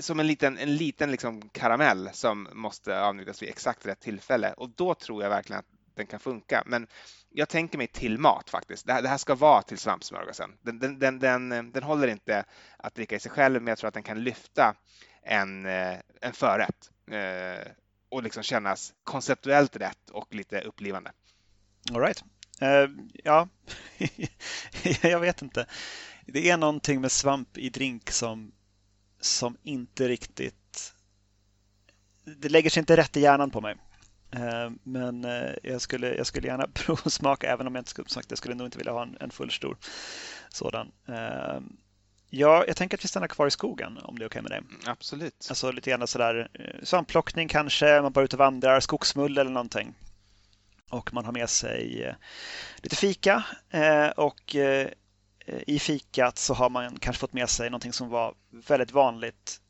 B: som en liten, en liten liksom karamell som måste avnjutas vid exakt rätt tillfälle och då tror jag verkligen att den kan funka. Men jag tänker mig till mat faktiskt. Det här, det här ska vara till svampsmörgåsen. Den, den, den, den, den håller inte att dricka i sig själv, men jag tror att den kan lyfta en, eh, en förrätt eh, och liksom kännas konceptuellt rätt och lite upplivande.
A: All right. Uh, ja, jag vet inte. Det är någonting med svamp i drink som, som inte riktigt... Det lägger sig inte rätt i hjärnan på mig. Uh, men uh, jag, skulle, jag skulle gärna provsmaka även om jag inte skulle, sagt, jag skulle nog inte vilja ha en, en full stor sådan. Ja, jag tänker att vi stannar kvar i skogen om det är okej okay med dig.
B: Absolut.
A: Alltså lite grann sådär svampplockning kanske, man bara ut och vandrar, skogsmull eller någonting och man har med sig eh, lite fika eh, och eh, i fikat så har man kanske fått med sig någonting som var väldigt vanligt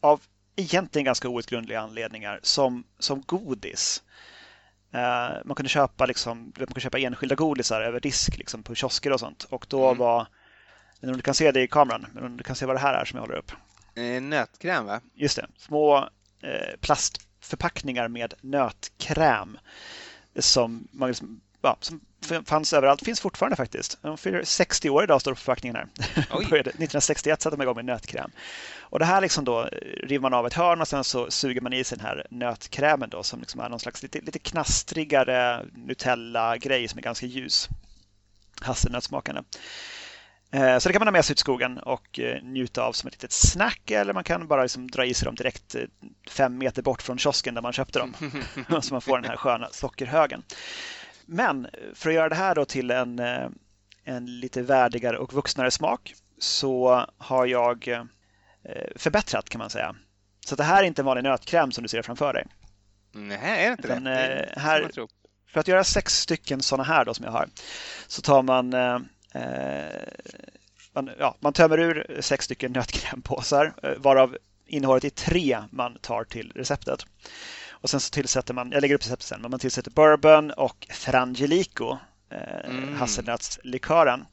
A: av egentligen ganska outgrundliga anledningar som, som godis. Man kunde köpa, liksom, man kunde köpa enskilda godisar över disk liksom, på kiosker och sånt och då mm. var, jag om du kan se det i kameran, men om du kan se vad det här är som jag håller upp.
B: Nötkräm va?
A: Just det, små plastförpackningar med nötkräm som, man liksom, ja, som fanns överallt, finns fortfarande faktiskt. De fyller 60 år idag står det på förpackningen här. 1961 satte de igång med nötkräm. Och det här liksom då eh, river man av ett hörn och sen så suger man i sig den här nötkrämen då som liksom är någon slags lite, lite knastrigare Nutella-grej som är ganska ljus. Hasselnötssmakande. Eh, så det kan man ha med sig ut i skogen och eh, njuta av som ett litet snack eller man kan bara liksom dra i sig dem direkt eh, fem meter bort från kiosken där man köpte dem. så man får den här sköna sockerhögen. Men för att göra det här då till en, en lite värdigare och vuxnare smak så har jag förbättrat kan man säga. Så det här är inte en vanlig nötkräm som du ser framför dig.
B: Nej, är det inte
A: Utan, det? här, för att göra sex stycken sådana här då som jag har så tar man man, ja, man tömmer ur sex stycken nötkrämpåsar eh, varav innehållet är tre man tar till receptet. Och sen så tillsätter man, jag lägger upp receptet sen, men man tillsätter bourbon och frangelico, eh, mm. hasselnötslikören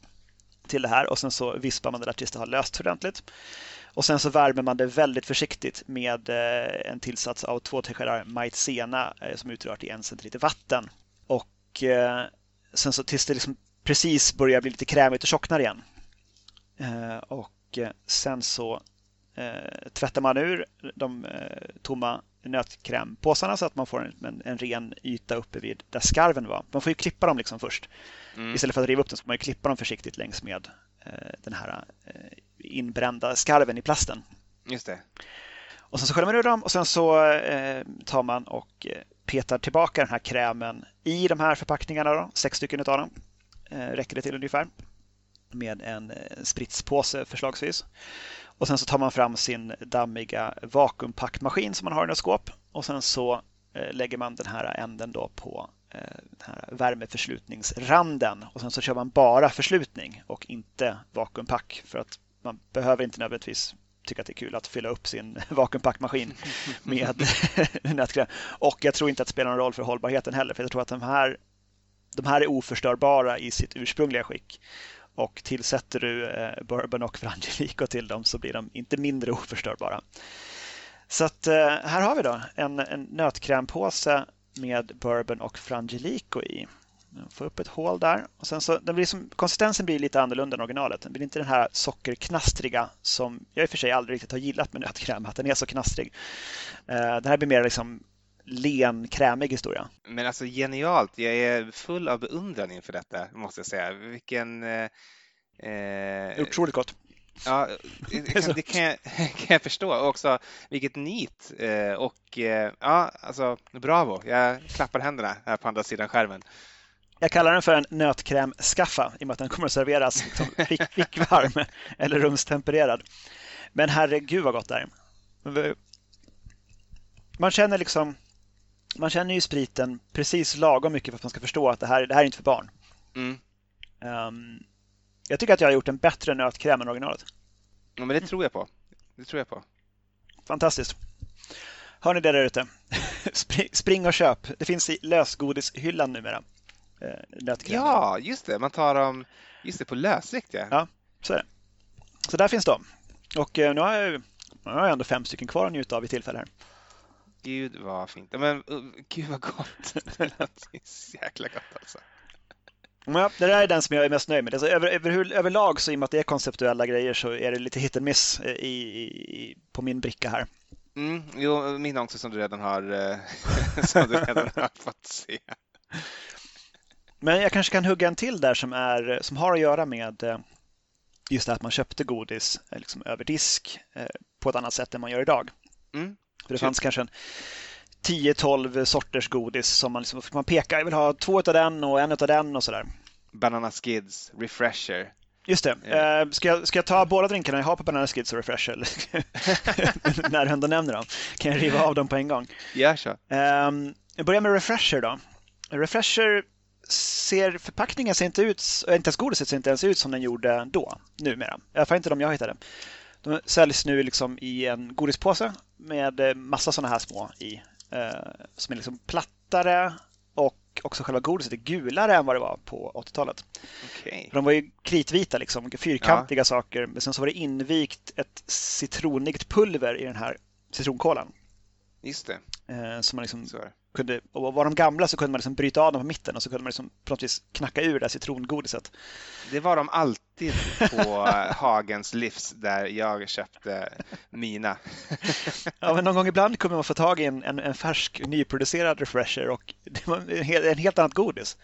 A: till det här och sen så vispar man det där tills det har löst ordentligt. Och sen så värmer man det väldigt försiktigt med en tillsats av två teskedar maizena som utrört i en centiliter vatten. Och sen så tills det liksom precis börjar bli lite krämigt och tjocknar igen. Eh, och eh, sen så eh, tvättar man ur de tomma nötkrämpåsarna så att man får en, en ren yta uppe vid där skarven var. Man får ju klippa dem liksom först. Mm. Istället för att riva upp dem så får man klippa dem försiktigt längs med den här inbrända skarven i plasten.
B: Just det.
A: Och sen så sköljer man ur dem och sen så tar man och petar tillbaka den här krämen i de här förpackningarna, då, sex stycken av dem. Eh, räcker det till ungefär? Med en eh, spritspåse förslagsvis. Och sen så tar man fram sin dammiga vakuumpackmaskin som man har i något skåp och sen så eh, lägger man den här änden då på den här värmeförslutningsranden. Och sen så kör man bara förslutning och inte vakuumpack. För att man behöver inte nödvändigtvis tycka att det är kul att fylla upp sin vakuumpackmaskin med nätkräm. Och jag tror inte att det spelar någon roll för hållbarheten heller. För jag tror att de här de här är oförstörbara i sitt ursprungliga skick. och tillsätter du eh, bourbon och frangelico till dem så blir de inte mindre oförstörbara. Så att eh, här har vi då en, en nötkrämpåse med bourbon och frangelico i. Få upp ett hål där. Och sen så, den blir som, konsistensen blir lite annorlunda än originalet. Den blir inte den här sockerknastriga som jag i och för sig aldrig riktigt har gillat med nötkräm, att den är så knastrig. Eh, den här blir mer liksom len, krämig historia.
B: Men alltså genialt. Jag är full av beundran inför detta, måste jag säga. Vilken... Eh,
A: eh Otroligt gott.
B: Ja, det kan, det kan, jag, kan jag förstå. Och också vilket nit. Eh, och eh, ja, alltså bravo. Jag klappar händerna här på andra sidan skärmen.
A: Jag kallar den för en nötkrämskaffa i och med att den kommer att serveras liksom, fickvarm eller rumstempererad. Men herregud vad gott det är. Man känner liksom man känner ju spriten precis lagom mycket för att man ska förstå att det här, det här är inte för barn. Mm. Um, jag tycker att jag har gjort en bättre nötkräm än originalet.
B: Ja, men det tror jag på. Det tror jag på.
A: Fantastiskt. Hör ni det där ute? Spring och köp. Det finns i lösgodishyllan numera.
B: Eh, nötkräm. Ja, just det. Man tar dem just det, på lösvikt. Ja.
A: ja, så är det. Så där finns de. Och eh, nu har jag, nu har jag ändå fem stycken kvar att njuta av i tillfälle här.
B: Gud vad fint. Men uh, gud vad gott. Det låter så jäkla gott alltså.
A: Ja, det där är den som jag är mest nöjd med. Alltså, över, över, överlag så i och med att det är konceptuella grejer så är det lite hit and miss eh, i, i, på min bricka här.
B: Mm, jo, min också som du redan har, eh, som du redan har fått se.
A: Men jag kanske kan hugga en till där som, är, som har att göra med eh, just det att man köpte godis liksom över disk på ett annat sätt än man gör idag. Mm. För det fanns kanske en 10-12 sorters godis som man, liksom, man pekar, jag vill ha två av den och en av den och sådär.
B: Banana Skids, Refresher.
A: Just det. Yeah. ska, jag, ska jag ta båda drinkarna jag har på Banana Skids och Refresher? När du ändå nämner dem. Kan jag riva av dem på en gång?
B: Ja, yeah, sure.
A: Um, jag börjar med Refresher då. Refresher ser förpackningen ser inte ut, inte ens godiset ser inte ens ut som den gjorde då, numera. I alla fall inte de jag hittade. De säljs nu liksom i en godispåse med eh, massa sådana här små i. Eh, som är liksom plattare och också själva godiset är gulare än vad det var på 80-talet.
B: Okay.
A: De var ju kritvita, liksom, fyrkantiga ja. saker. Men sen så var det invikt ett citronigt pulver i den här citronkolan.
B: Just det.
A: Eh, som man liksom kunde, och var de gamla så kunde man liksom bryta av dem på mitten och så kunde man liksom på något vis knacka ur det här citrongodiset.
B: Det var de alltid på Hagens Livs där jag köpte mina.
A: ja, men någon gång ibland kunde man få tag i en, en, en färsk nyproducerad refresher och det var en, helt, en helt annat godis.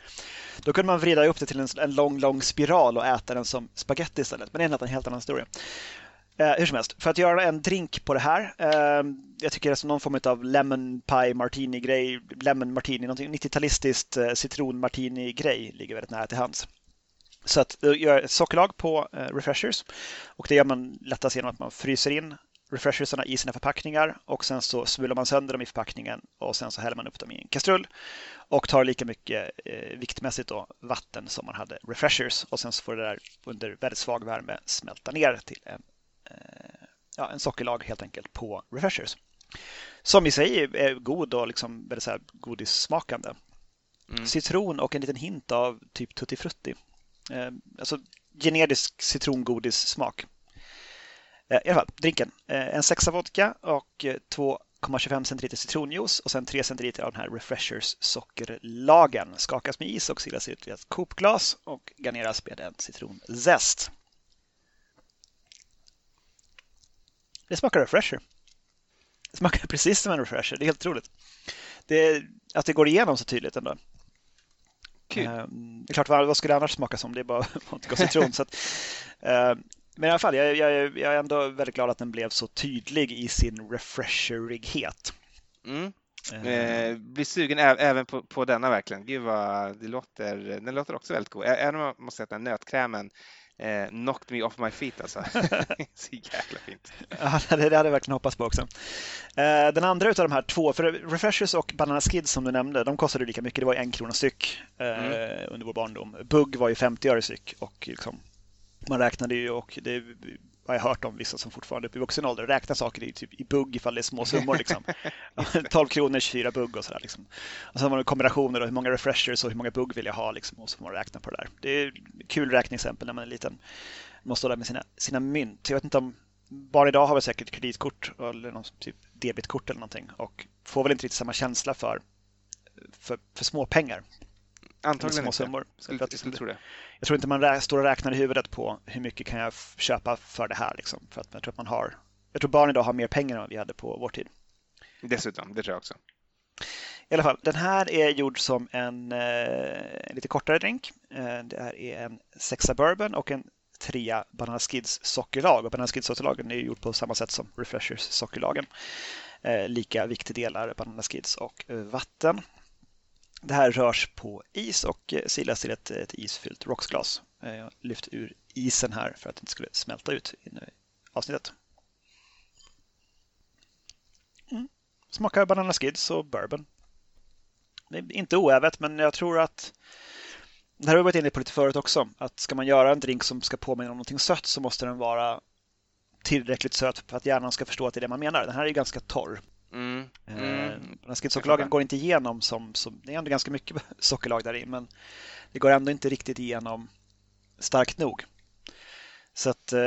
A: Då kunde man vrida upp det till en, en lång, lång spiral och äta den som spaghetti istället. Men det är en helt annan historia. Eh, hur som helst, för att göra en drink på det här. Eh, jag tycker det är som någon form av lemon pie martini grej, lemon martini, 90-talistiskt eh, citron martini grej ligger väldigt nära till hands. Så att göra gör ett sockerlag på eh, refreshers och det gör man lättast genom att man fryser in refreshersarna i sina förpackningar och sen så smular man sönder dem i förpackningen och sen så häller man upp dem i en kastrull och tar lika mycket eh, viktmässigt då, vatten som man hade refreshers och sen så får det där under väldigt svag värme smälta ner till en Eh, ja, en sockerlag helt enkelt på refreshers. Som i sig är god och liksom väldigt så här godissmakande. Mm. Citron och en liten hint av typ tutti frutti. Eh, alltså generisk citrongodissmak. Eh, I alla fall, drinken. Eh, en sexa vodka och 2,25 centiliter citronjuice och sen 3 centiliter av den här Refreshers sockerlagen. Skakas med is och silas ut i ett kopglas och garneras med en citronzest. Det smakar refresher. Det smakar precis som en refresher. Det är helt otroligt. Det, att det går igenom så tydligt ändå. Kul. Det är klart, vad, skulle det annars smaka som? Det är bara vodka och citron. så att, ehm, men i alla fall, jag, jag, jag, är ändå väldigt glad att den blev så tydlig i sin refresherighet.
B: Mm. Ehm. Eh, blir sugen även på, på denna verkligen. Gud vad det låter. Den låter också väldigt god. Även om jag måste säga att den nötkrämen eh, knocked me off my feet alltså. så jäkla fint.
A: Ja, det hade jag verkligen hoppats på också. Eh, den andra av de här två, för Refreshers och Banana Skids som du nämnde, de kostade lika mycket. Det var en krona styck eh, mm. under vår barndom. Bugg var ju 50 öre styck och liksom, man räknade ju och det har jag hört om vissa som fortfarande är i vuxen ålder räknar saker i, typ, i bugg ifall det är små summor. Liksom. 12 kronor, 24 bugg och sådär. Liksom. Och sen har man kombinationer och hur många refreshers och hur många bugg vill jag ha liksom, och så får man räkna på det där. Det är kul räkneexempel när man är liten. Man måste stå där med sina, sina mynt. Jag vet inte om barn idag har väl säkert kreditkort eller någon typ debitkort eller någonting och får väl inte riktigt samma känsla för, för, för små pengar.
B: Antagligen
A: små
B: inte.
A: summor.
B: Skulle,
A: För att-
B: skulle tro det.
A: Jag tror inte man står och räknar i huvudet på hur mycket kan jag köpa för det här. Liksom. För att jag tror att man har jag tror barn idag har mer pengar än vad vi hade på vår tid.
B: Dessutom, det tror jag också.
A: I alla fall, den här är gjord som en, eh, en lite kortare drink. Eh, det här är en sexa bourbon och en trea Banana Skids sockerlag. Och Banana Skids sockerlagen är gjord på samma sätt som Refreshers sockerlagen. Eh, lika viktiga delar Banana Skids och eh, vatten. Det här rörs på is och eh, silas till ett, ett isfyllt rocksglas. Eh, jag har lyft ur isen här för att det inte skulle smälta ut i avsnittet. Mm. Smakar Banana Skids och bourbon. Det är inte oävet, men jag tror att det här har vi varit inne på lite förut också. Att ska man göra en drink som ska påminna om någonting sött så måste den vara tillräckligt söt för att hjärnan ska förstå att det är det man menar. Den här är ganska torr.
B: Mm.
A: Mm.
B: Mm.
A: Den sockerlagen går inte igenom som, som, det är ändå ganska mycket sockerlag där i, men det går ändå inte riktigt igenom starkt nog. Så att eh,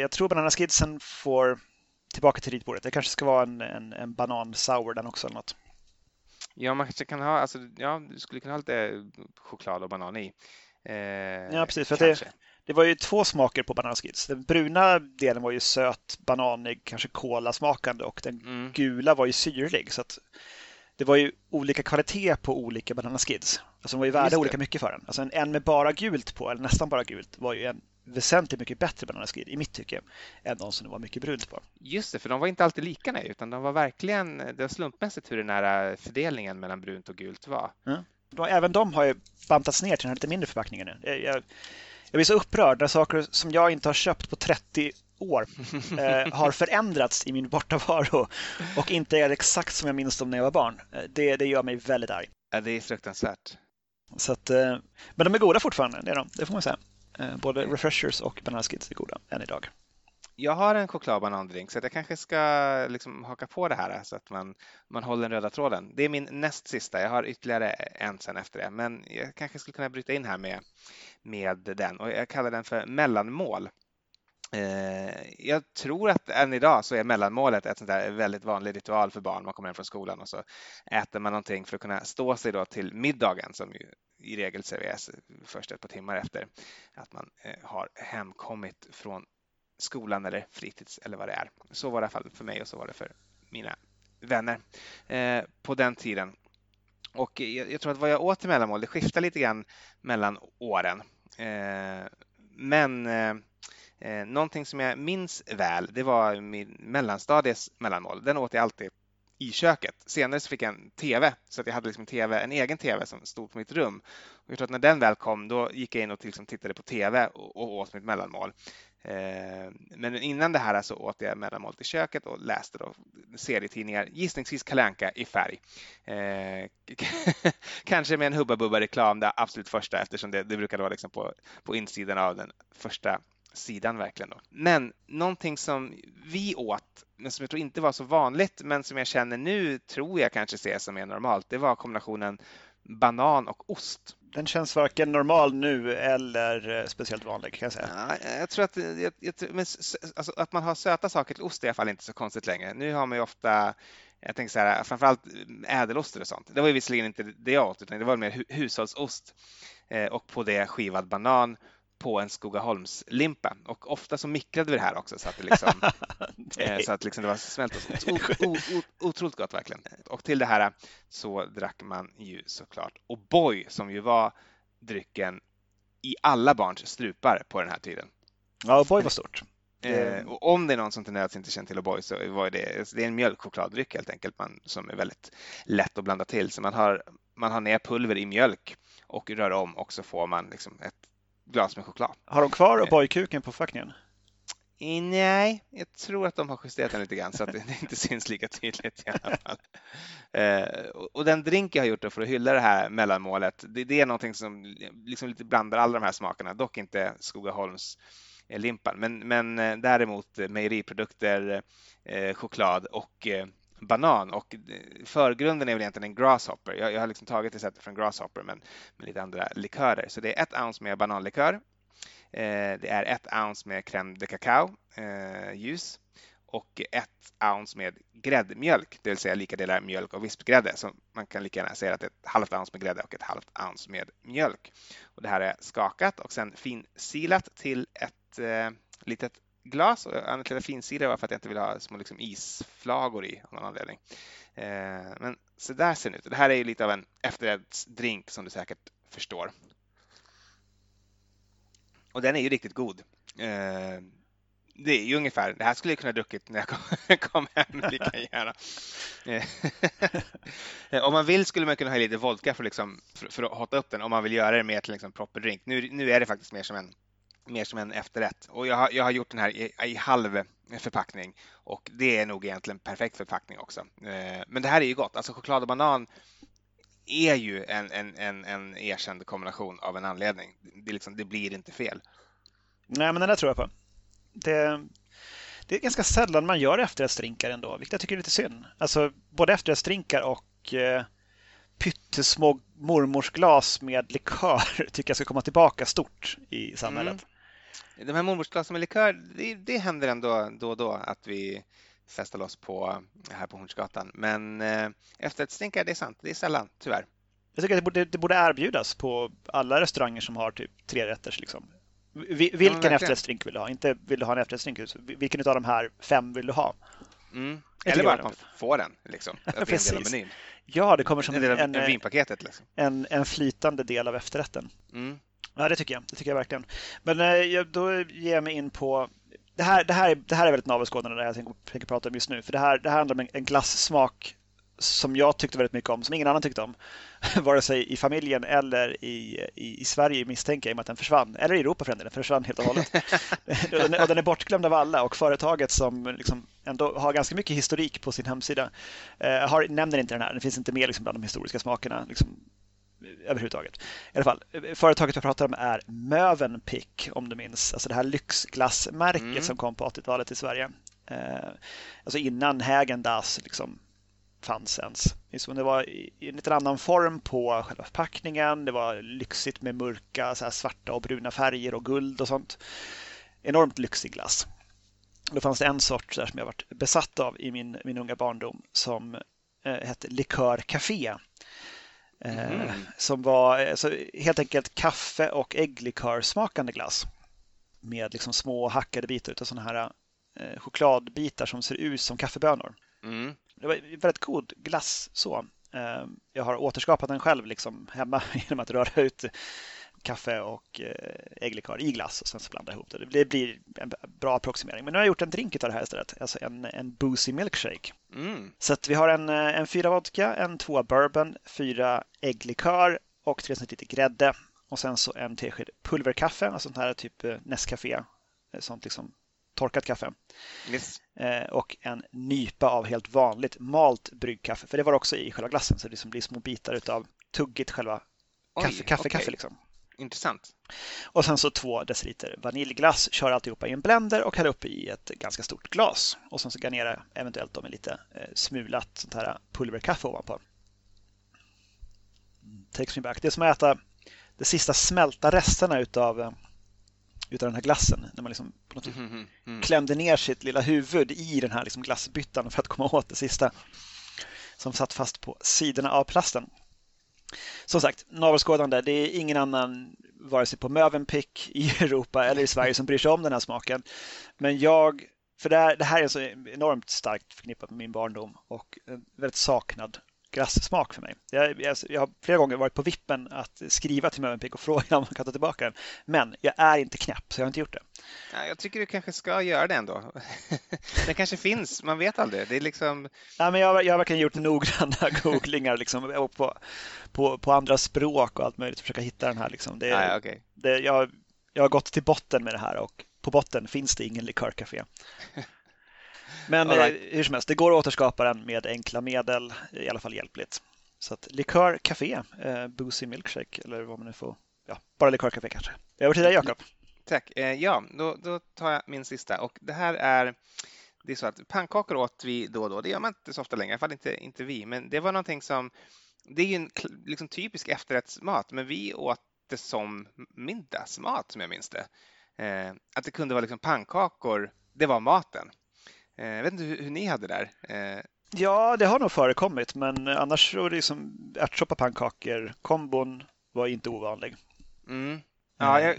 A: jag tror Banana Skidsen får tillbaka till ritbordet. Det kanske ska vara en, en, en banan sour den också eller något.
B: Ja, man kanske kan ha, alltså, ja, du skulle kunna ha lite choklad och banan i. Eh,
A: Ja, precis, för det-. Det var ju två smaker på Banana Skids. Den bruna delen var ju söt, bananig, kanske kolasmakande och den
B: Mm.
A: gula var ju syrlig. Så att det var ju olika kvalitet på olika Banana Skids. Alltså de var ju värda olika mycket för den. Alltså en, en med bara gult på, eller nästan bara gult, var ju en väsentligt mycket bättre Banana Skid i mitt tycke än de som det var mycket brunt på.
B: Just det, för de var inte alltid lika nej, utan de var verkligen, det var slumpmässigt hur den här fördelningen mellan brunt och gult var.
A: Då, även de har ju bantats ner till den här lite mindre förpackningen nu. Jag, jag, jag blir så upprörd när saker som jag inte har köpt på 30 år eh, har förändrats i min bortavaro och inte är exakt som jag minns dem när jag var barn. Eh, Det, det gör mig väldigt arg.
B: Ja, det är fruktansvärt.
A: Så att, eh, men de är goda fortfarande, det är de. Det får man säga. Eh, Både Refreshers och Banana Skids är goda än idag.
B: Jag har en choklad och banandrink så att jag kanske ska liksom haka på det här så att man, man håller den röda tråden. Det är min näst sista. Jag har ytterligare en sen efter det, men jag kanske skulle kunna bryta in här med, med den och jag kallar den för mellanmål. Eh, jag tror att än idag så är mellanmålet ett sånt där väldigt vanlig ritual för barn. Man kommer hem från skolan och så äter man någonting för att kunna stå sig då till middagen som ju i regel serveras först ett par timmar efter att man eh, har hemkommit från skolan eller fritids eller vad det är. Så var det i alla fall för mig och så var det för mina vänner eh, på den tiden. Och eh, jag, jag tror att vad jag åt till mellanmål, det skiftar lite grann mellan åren. Eh, men eh, eh någonting som jag minns väl, det var min mellanstadies mellanmål. Den åt jag alltid i köket. Senare så fick jag en TV, så att jag hade liksom en, TV, en egen TV som stod på mitt rum. Och jag tror att när den väl kom, då gick jag in och liksom tittade på TV och, och åt mitt mellanmål. Eh, men innan det här så åt jag mellanmålet i köket och läste då serietidningar, gissningsvis Kalle Anka i färg. Eh, kanske med en Hubba Bubba-reklam, det absolut första eftersom det, det brukar vara liksom på, på insidan av den första sidan verkligen. Då. Men någonting som vi åt, men som jag tror inte var så vanligt, men som jag känner nu tror jag kanske ses som är normalt, det var kombinationen banan och ost.
A: Den känns varken normal nu eller eh, speciellt vanlig kan jag säga.
B: Ja, jag tror att, eh, jag, jag, men, alltså, att man har söta saker till ost är i alla fall inte så konstigt längre. Nu har man ju ofta, jag tänker så här, framförallt eh, ädeloster och sånt. Det var ju visserligen inte det jag åt, utan det var mer hushållsost eh, och på det skivad banan på en Skogaholmslimpa. Och ofta så mikrade vi det här också så att det liksom Eh. Så att liksom det var smält och. O- o- o- Otroligt gott verkligen. Och till det här så drack man ju såklart O'boy som ju var drycken i alla barns strupar på den här tiden.
A: Ja, O'boy var stort.
B: Eh, och om det är någon som till nöds inte känner till O'boy så var det, det är en mjölkchokladdryck helt enkelt man, som är väldigt lätt att blanda till. Så man har, man har ner pulver i mjölk och rör om och så får man liksom ett glas med choklad.
A: Har de kvar O'boy-kuken på förpackningen?
B: Nej, jag tror att de har justerat den lite grann så att det inte syns lika tydligt i alla fall. Eh, och- den drink jag har gjort för att hylla det här mellanmålet, det, det är någonting som liksom lite blandar alla de här smakerna, dock inte Skogaholms limpan. Men, men däremot mejeriprodukter, choklad och banan och förgrunden är väl egentligen en grasshopper. Jag, jag har liksom tagit receptet från grasshopper men med lite andra likörer. Så det är ett ounce med bananlikör. Eh, det är ett ounce med crème de cacao eh, ljus och ett ounce med gräddmjölk, det vill säga lika delar mjölk och vispgrädde. Så man kan lika gärna säga att det är ett halvt ounce med grädde och ett halvt ounce med mjölk. Och det här är skakat och sen finsilat till ett eh, litet glas. Och anledningen till att jag var för att jag inte ville ha små liksom, isflagor i av någon anledning. Eh, men så där ser den ut. Det här är ju lite av en efterrättsdrink som du säkert förstår. Och den är ju riktigt god. Eh, det är ju ungefär, det här skulle jag kunna druckit när jag kom, kom hem lika gärna. Eh, eh, om man vill skulle man kunna ha lite vodka för, liksom, för, för, att hotta upp den om man vill göra det mer till liksom proper drink. Nu, nu är det faktiskt mer som en mer som en efterrätt. Och jag har, jag har gjort den här i, i halv förpackning och det är nog egentligen perfekt förpackning också. Eh, men det här är ju gott. Alltså choklad och banan är ju en, en, en, en erkänd kombination av en anledning. Det, liksom, det blir inte fel.
A: Nej, men den där tror jag på. Det, det är ganska sällan man gör efterrättsdrinkar ändå, vilket jag tycker är lite synd. Alltså både efterrättsdrinkar och eh, pyttesmå mormorsglas med likör tycker jag ska komma tillbaka stort i samhället. Mm.
B: De här mormorsglasen med likör, det, det händer ändå då och då att vi festar loss på, här på Hornsgatan. Men eh, efterrättsdrinkar, det är sant, det är sällan, tyvärr.
A: Jag tycker att det borde, det borde erbjudas på alla restauranger som har typ tre rätters. Liksom. Vilken ja, efterrättsdrink vill du ha? Inte vill du ha en efterrättsdrink, vilken av de här fem vill du ha?
B: Mm. Eller bara att man får den, liksom. Är en del av menyn.
A: Ja, det kommer som
B: en, en, en vinpaketet. Liksom.
A: En, en flytande del av efterrätten. Mm. Ja, det tycker jag. Det tycker jag verkligen. Men eh, då ger jag mig in på det här, det här, det här är väldigt navelskådande det jag tänker, tänker prata om just nu. För det här, det här handlar om en, en glassmak som jag tyckte väldigt mycket om, som ingen annan tyckte om. Vare sig i familjen eller i, i, i Sverige misstänker jag, i och med att den försvann. Eller i Europa för den delen, försvann helt och hållet. och den är bortglömd av alla och företaget som liksom ändå har ganska mycket historik på sin hemsida eh, har, nämner inte den här. Den finns inte med liksom bland de historiska smakerna. Liksom, överhuvudtaget. I alla fall, företaget jag pratar om är Mövenpick om du minns. Alltså det här lyxglassmärket mm. som kom på 80-talet i Sverige. Eh, alltså innan Häagen-Dazs liksom fanns ens. Det var i en lite annan form på själva förpackningen. Det var lyxigt med mörka så svarta och bruna färger och guld och sånt. Enormt lyxig glass. Då fanns det en sort där som jag varit besatt av i min, min unga barndom som eh, hette Likör Café. Mm. Som var alltså, helt enkelt kaffe och ägglikörsmakande glass. Med liksom små hackade bitar av sådana här eh, chokladbitar som ser ut som kaffebönor. Mm. Det var väldigt god glass så. Eh, jag har återskapat den själv liksom hemma genom att röra ut kaffe och eh, ägglikör i glass och sen så blanda ihop det. Det blir en bra approximering. Men nu har jag gjort en drink av det här istället, alltså en, en boozy milkshake. Mm. Så vi har en, eh, en fyra vodka, en två bourbon, fyra ägglikör och tre lite grädde. Och sen så en tesked pulverkaffe, alltså sånt här typ eh, Nescafé, sånt liksom torkat kaffe. Yes. Och en nypa av helt vanligt malt bryggkaffe, för det var också i själva glassen, så det liksom blir små bitar av tuggigt själva kaffe, kaffe, okay. kaffe liksom.
B: Intressant.
A: Och sen så två deciliter vaniljglass, kör alltihopa i en blender och häller upp i ett ganska stort glas. Och sen så garnera eventuellt med lite eh, smulat sånt här pulverkaffe ovanpå. Takes me back. Det är som att äta de sista smälta resterna utav, eh, utav den här glassen. När man liksom på något mm, mm, mm. klämde ner sitt lilla huvud i den här liksom glassbyttan för att komma åt det sista. Som satt fast på sidorna av plasten. Som sagt, navelskådande. Det är ingen annan, vare sig på Mövenpick i Europa eller i Sverige, som bryr sig om den här smaken. Men jag, för det här, det här är så enormt starkt förknippat med min barndom och en väldigt saknad glassmak för mig. Jag, jag, jag, har flera gånger varit på vippen att skriva till Mövenpick och fråga om man kan ta tillbaka den. Men jag är inte knäpp, så jag har inte gjort det.
B: Ja, jag tycker du kanske ska göra det ändå. den kanske finns, man vet aldrig. Det är liksom...
A: ja, men jag, jag har verkligen gjort noggranna googlingar liksom, på, på, på andra språk och allt möjligt för att försöka hitta den här. Liksom. Det,
B: ja, okay.
A: det, jag, jag har gått till botten med det här och på botten finns det ingen likörcafé. Men right. eh, hur som helst, det går att återskapa den med enkla medel, i alla fall hjälpligt. Så att likör café, eh, boozy milkshake eller vad man nu får. Ja, bara likör café kanske. Över till dig Jakob.
B: tack. Eh, ja, då, då tar jag min sista och det här är det är så att pannkakor åt vi då och då. Det gör man inte så ofta längre, i alla fall inte, inte vi. Men det var någonting som, det är ju en liksom, typisk efterrättsmat, men vi åt det som middagsmat som jag minns det. Eh, att det kunde vara liksom pannkakor, det var maten. Eh, jag vet inte hur, hur ni hade där. Eh,
A: Ja, det har nog förekommit, men annars så liksom ärtsoppa pannkakor, kombon var inte ovanlig.
B: Mm. Ja, jag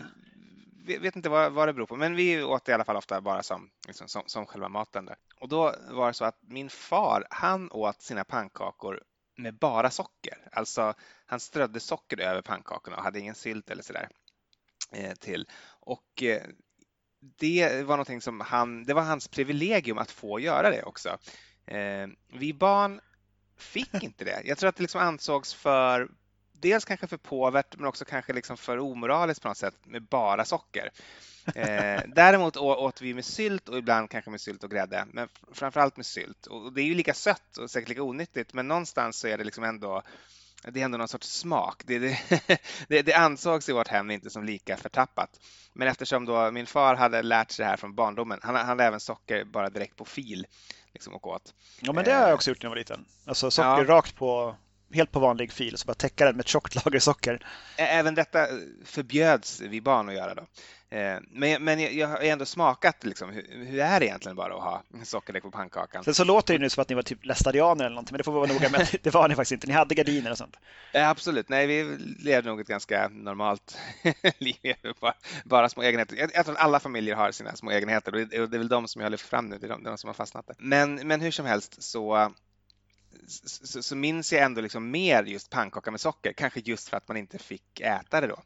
B: vet inte vad, vad det beror på, men vi åt det i alla fall ofta bara som, liksom, som, som själva maten. Där. Och då var det så att min far, han åt sina pannkakor med bara socker. Alltså, han strödde socker över pannkakorna och hade ingen sylt eller sådär eh, till. Och det var någonting som han, det var hans privilegium att få göra det också. Eh, vi barn fick inte det. Jag tror att det liksom ansågs för dels kanske för påvert men också kanske liksom för omoraliskt på något sätt med bara socker. Eh, däremot åt vi med sylt och ibland kanske med sylt och grädde, men framförallt med sylt. Och det är ju lika sött och säkert lika onyttigt, men någonstans så är det liksom ändå det är ändå någon sorts smak. Det, det, det, det ansågs i vårt hem inte som lika förtappat. Men eftersom då min far hade lärt sig det här från barndomen, han, han hade även socker bara direkt på fil liksom, och åt.
A: Ja, men det har jag eh. också gjort när jag var liten. Alltså socker ja. rakt på helt på vanlig fil, så bara täcka den med ett tjockt lager socker.
B: Även detta förbjöds vi barn att göra då. Eh, men, men jag har ändå smakat liksom, hur, hur är det egentligen bara att ha sockerdäck på pannkakan?
A: Sen så låter det nu som att ni var typ lästadianer eller någonting, men det får vi vara noga med. Det var ni faktiskt inte. Ni hade gardiner och sånt.
B: Ja, absolut. Nej, vi levde nog ett ganska normalt liv. Bara, bara små egenheter. Jag, jag tror att alla familjer har sina små egenheter och det, är väl de som jag har lyft fram nu. Det är de, de som har fastnat där. Men, men hur som helst så så, så minns jag ändå liksom mer just pannkaka med socker, kanske just för att man inte fick äta det då.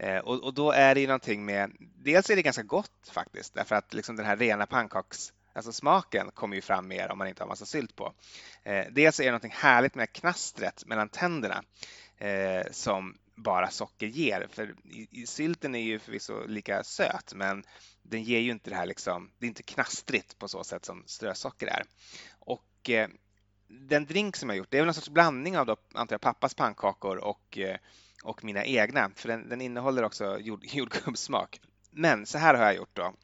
B: Eh, och, och, då är det ju någonting med, dels är det ganska gott faktiskt, därför att liksom den här rena pannkaks Alltså smaken kommer ju fram mer om man inte har massa sylt på. Eh, dels är det någonting härligt med knastret mellan tänderna eh, som bara socker ger. För i, i, sylten är ju förvisso lika söt, men den ger ju inte det här liksom, det är inte knastrigt på så sätt som strösocker är. Och eh, den drink som jag gjort, det är väl någon sorts blandning av då, antar jag, pappas pannkakor och, eh, och mina egna, för den, den innehåller också jord, jordgubbssmak. Men så här har jag gjort då.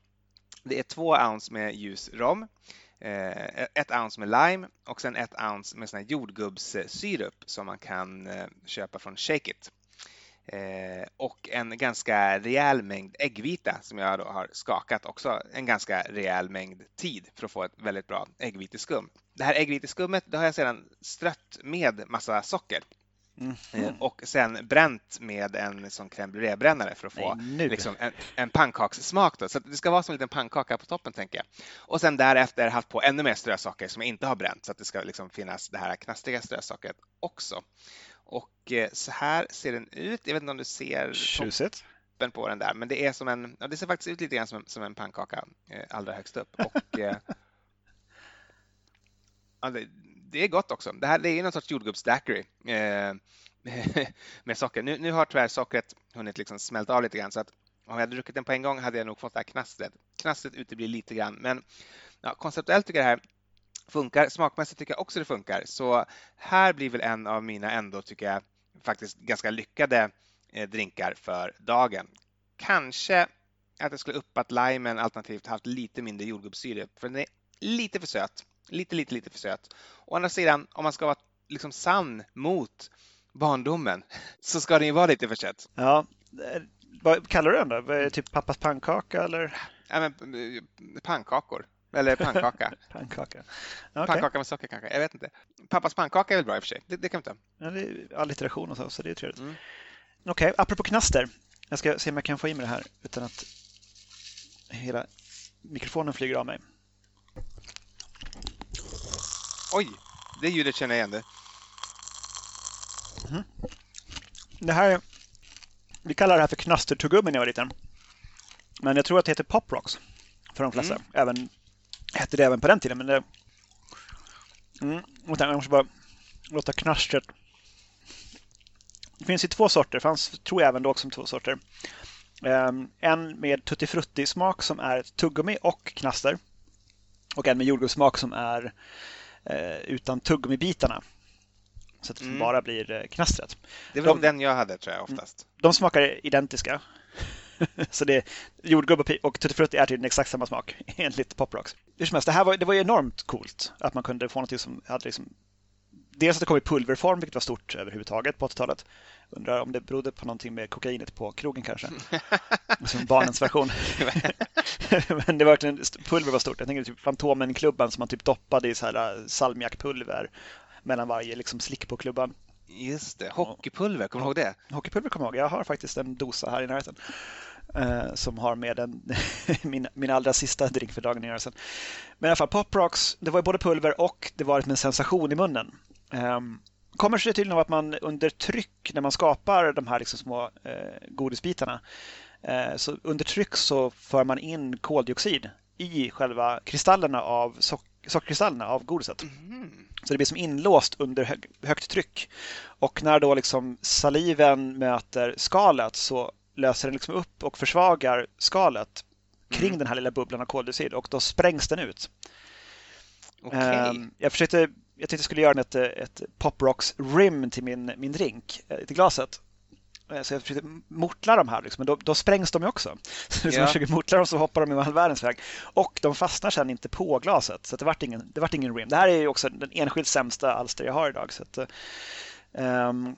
B: Det är två ounce med ljus rom, eh, e-, ett ounce med lime och sen ett ounce med sån här jordgubbssyrup som man kan eh, köpa från Shake It. Eh, och en ganska rejäl mängd äggvita som jag då har skakat också en ganska rejäl mängd tid för att få ett väldigt bra äggviteskum. Det här äggviteskummet det har jag sedan strött med massa socker. Mm. Och sen bränt med en sån crème brûlée-brännare för att få Nej, liksom en, en pannkakssmak. Då. Så det ska vara som en liten pannkaka på toppen, tänker jag. Och sen därefter haft på ännu mer strösocker som jag inte har bränt, så att det ska liksom finnas det här knastriga strösockret också. Och eh, så här ser den ut. Jag vet inte om du ser
A: Tjusigt.
B: toppen på den där, men det är som en, ja, det ser faktiskt ut lite grann som, som en pannkaka eh, allra högst upp. Och, eh, Ja, det, det, är gott också. Det här det är någon sorts jordgubbsdaiquiri eh, med socker. Nu, nu har tyvärr sockret hunnit liksom smälta av lite grann så att om jag hade druckit den på en gång hade jag nog fått det här knastret. Knastret uteblir lite grann, men ja, konceptuellt tycker jag det här funkar. Smakmässigt tycker jag också det funkar. Så här blir väl en av mina ändå, tycker jag, faktiskt ganska lyckade eh, drinkar för dagen. Kanske att jag skulle uppat limen alternativt haft lite mindre jordgubbssyra, för den är lite för söt. Lite, lite, lite för söt. Å andra sidan, om man ska vara liksom sann mot barndomen så ska den ju vara lite för söt.
A: Ja, eh, vad kallar du den då? Typ pappas pannkaka eller?
B: Ja, men, eh, pannkakor. Eller pannkaka.
A: pannkaka.
B: Okay. Pannkaka med socker kanske, jag vet inte. Pappas pannkaka är väl bra i och för sig, det, det kan vi ta.
A: Ja, det är allitteration och så, så det är trevligt. Mm. Okej, okay, apropå knaster. Jag ska se om jag kan få i mig det här utan att hela mikrofonen flyger av mig.
B: Oj, det ljudet känner jag igen det.
A: Mm. Det här, vi kallar det här för knastertuggummi när jag var liten. Men jag tror att det heter Pop Rocks för de flesta. Mm. Även, hette det även på den tiden. Men det, mm, jag måste bara låta knastret... Det finns ju två sorter, fanns tror jag även då som två sorter. Um, en med tutti frutti smak som är tuggummi och knaster. Och en med jordgubbssmak som är utan tuggummibitarna. Så att det mm. bara blir eh, knastret.
B: Det väl de, den jag hade tror jag oftast.
A: De smakar identiska. så det jordgubb och Tutti Frutti är tydligen exakt samma smak enligt Pop Rocks. Hur som helst, det här var, det var ju enormt coolt att man kunde få något som hade liksom Dels att det kom i pulverform, vilket var stort överhuvudtaget på 80-talet. Undrar om det berodde på någonting med kokainet på krogen kanske. Som barnens version. Men det var verkligen, pulver var stort. Jag tänker typ Fantomen-klubban som man typ doppade i så här äh, salmiakpulver mellan varje liksom slick på klubban.
B: Just det, hockeypulver, kommer du ihåg det?
A: Hockeypulver kommer jag ihåg. Jag har faktiskt en dosa här i närheten. Eh, som har med den, min, min allra sista drink för dagen i närheten. Men i alla fall, Pop Rocks, det var både pulver och det var en sensation i munnen. Um, kommer sig tydligen av att man under tryck när man skapar de här liksom små eh, godisbitarna eh, så under tryck så för man in koldioxid i själva kristallerna av sock sockerkristallerna av godiset. Mm. Så det blir som inlåst under hög, högt tryck. Och när då liksom saliven möter skalet så löser den liksom upp och försvagar skalet kring mm. den här lilla bubblan av koldioxid och då sprängs den ut.
B: Okay. Um,
A: jag försökte jag tänkte jag skulle göra ett, ett Pop Rocks rim till min, min drink, eh, till glaset. Eh, så jag försökte mortla de här, liksom, men då, då sprängs de ju också. Så yeah. jag försöker mortla dem så hoppar de i all världens väg. Och de fastnar sen inte på glaset, så det vart ingen, det vart ingen rim. Det här är ju också den enskilt sämsta alster jag har idag. Så att, um,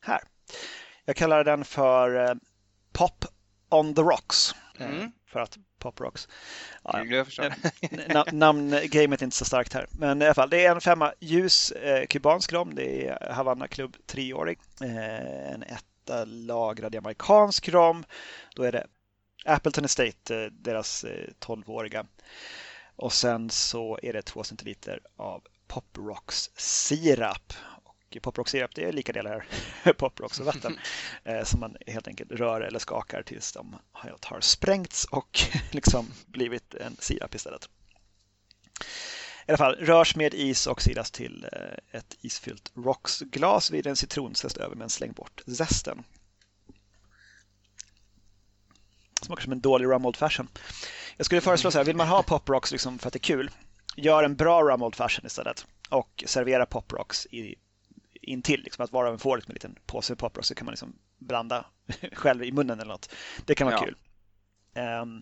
A: här. Jag kallar den för Pop on the Rocks. Mm. För att Pop Rocks.
B: Ja,
A: ja. Namngamet är inte så starkt här. Men i alla fall, det är en femma ljus eh, kubansk rom. Det är Havanna Club treårig. Eh, en etta lagrad amerikansk rom. Då är det Appleton Estate, eh, deras eh, 12-åriga. Och sen så är det två centiliter av Pop Rocks sirap poprock-sirap det är lika delar poprocks och vatten eh, som man helt enkelt rör eller skakar tills de har sprängts och liksom blivit en sirap istället. I alla fall rörs med is och silas till eh, ett isfyllt Rocks-glas vid en citronzest över men släng bort zesten. Smakar som en dålig rum old fashion. Jag skulle föreslå så här, vill man ha pop rocks liksom för att det är kul, gör en bra rum old fashion istället och servera pop rocks i intill. Liksom, att var och en får liksom en liten påse poprock så kan man liksom blanda själv i munnen eller något. Det kan vara ja. kul. Um,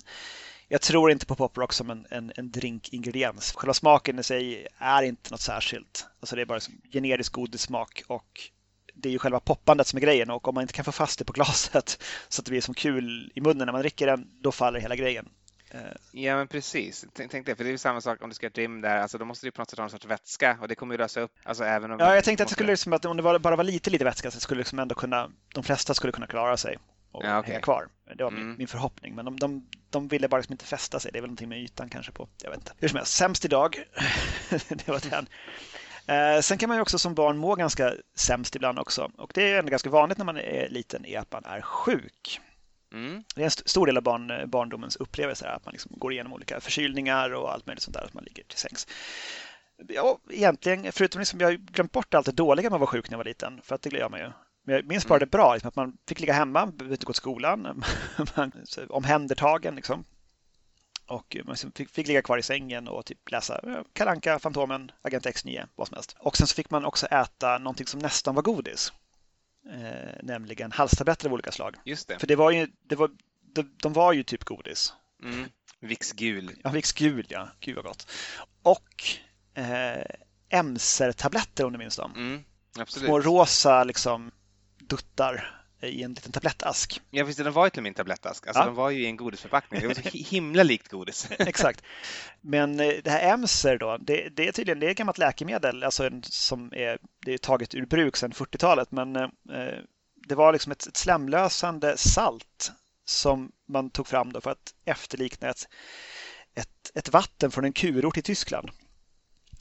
A: jag tror inte på poprock som en, en, en drinkingrediens. Själva smaken i sig är inte något särskilt. Alltså det är bara som generisk godissmak och det är ju själva poppandet som är grejen och om man inte kan få fast det på glaset så att det blir som kul i munnen när man dricker den, då faller hela grejen.
B: Eh, ja, men precis. Tänk, tänk det, för det är ju samma sak om du ska ett rim där, alltså då måste du på något sätt ha en sorts vätska och det kommer ju lösa upp, alltså även om...
A: Ja, jag tänkte att det skulle liksom, att om det bara var lite, lite vätska så skulle liksom ändå kunna, de flesta skulle kunna klara sig och ja, okay. hänga kvar. Det var mm. min, min, förhoppning, men de, de, de ville bara liksom inte fästa sig. Det är väl någonting med ytan kanske på, jag vet inte. Hur som helst, sämst idag, det var den. Eh, sen kan man ju också som barn må ganska sämst ibland också. Och det är ändå ganska vanligt när man är liten är att man är sjuk. Mm. Det är en st stor del av barn, barndomens upplevelse att man liksom går igenom olika förkylningar och allt möjligt sånt där, att man ligger till sängs. Ja, egentligen, förutom liksom, jag har glömt bort allt det dåliga med att vara sjuk när jag var liten, för att det gör man ju. Men jag minns bara mm. det bra, liksom, att man fick ligga hemma, behövde inte gå till skolan, man, omhändertagen liksom. Och man liksom fick, fick ligga kvar i sängen och typ läsa Kalanka, Fantomen, Agent X9, vad som helst. Och sen så fick man också äta någonting som nästan var godis eh, nämligen halstabletter av olika slag.
B: Just det.
A: För det var ju, det var, de, de var ju typ godis.
B: Mm. Vicks gul.
A: Ja, Vicks gul, ja. Gud vad gott. Och eh, Emser-tabletter om du minns dem.
B: Mm, absolut.
A: Små rosa liksom duttar i en liten tablettask.
B: Ja, visst, de var ju till min tablettask. Alltså, ja. De var ju i en godisförpackning. Det var så himla likt godis.
A: Exakt. Men eh, det här Emser då, det, det, är tydligen det är ett gammalt läkemedel alltså en, som är, det är taget ur bruk sedan 40-talet. Men eh, det var liksom ett, ett slemlösande salt som man tog fram då för att efterlikna ett, ett, ett vatten från en kurort i Tyskland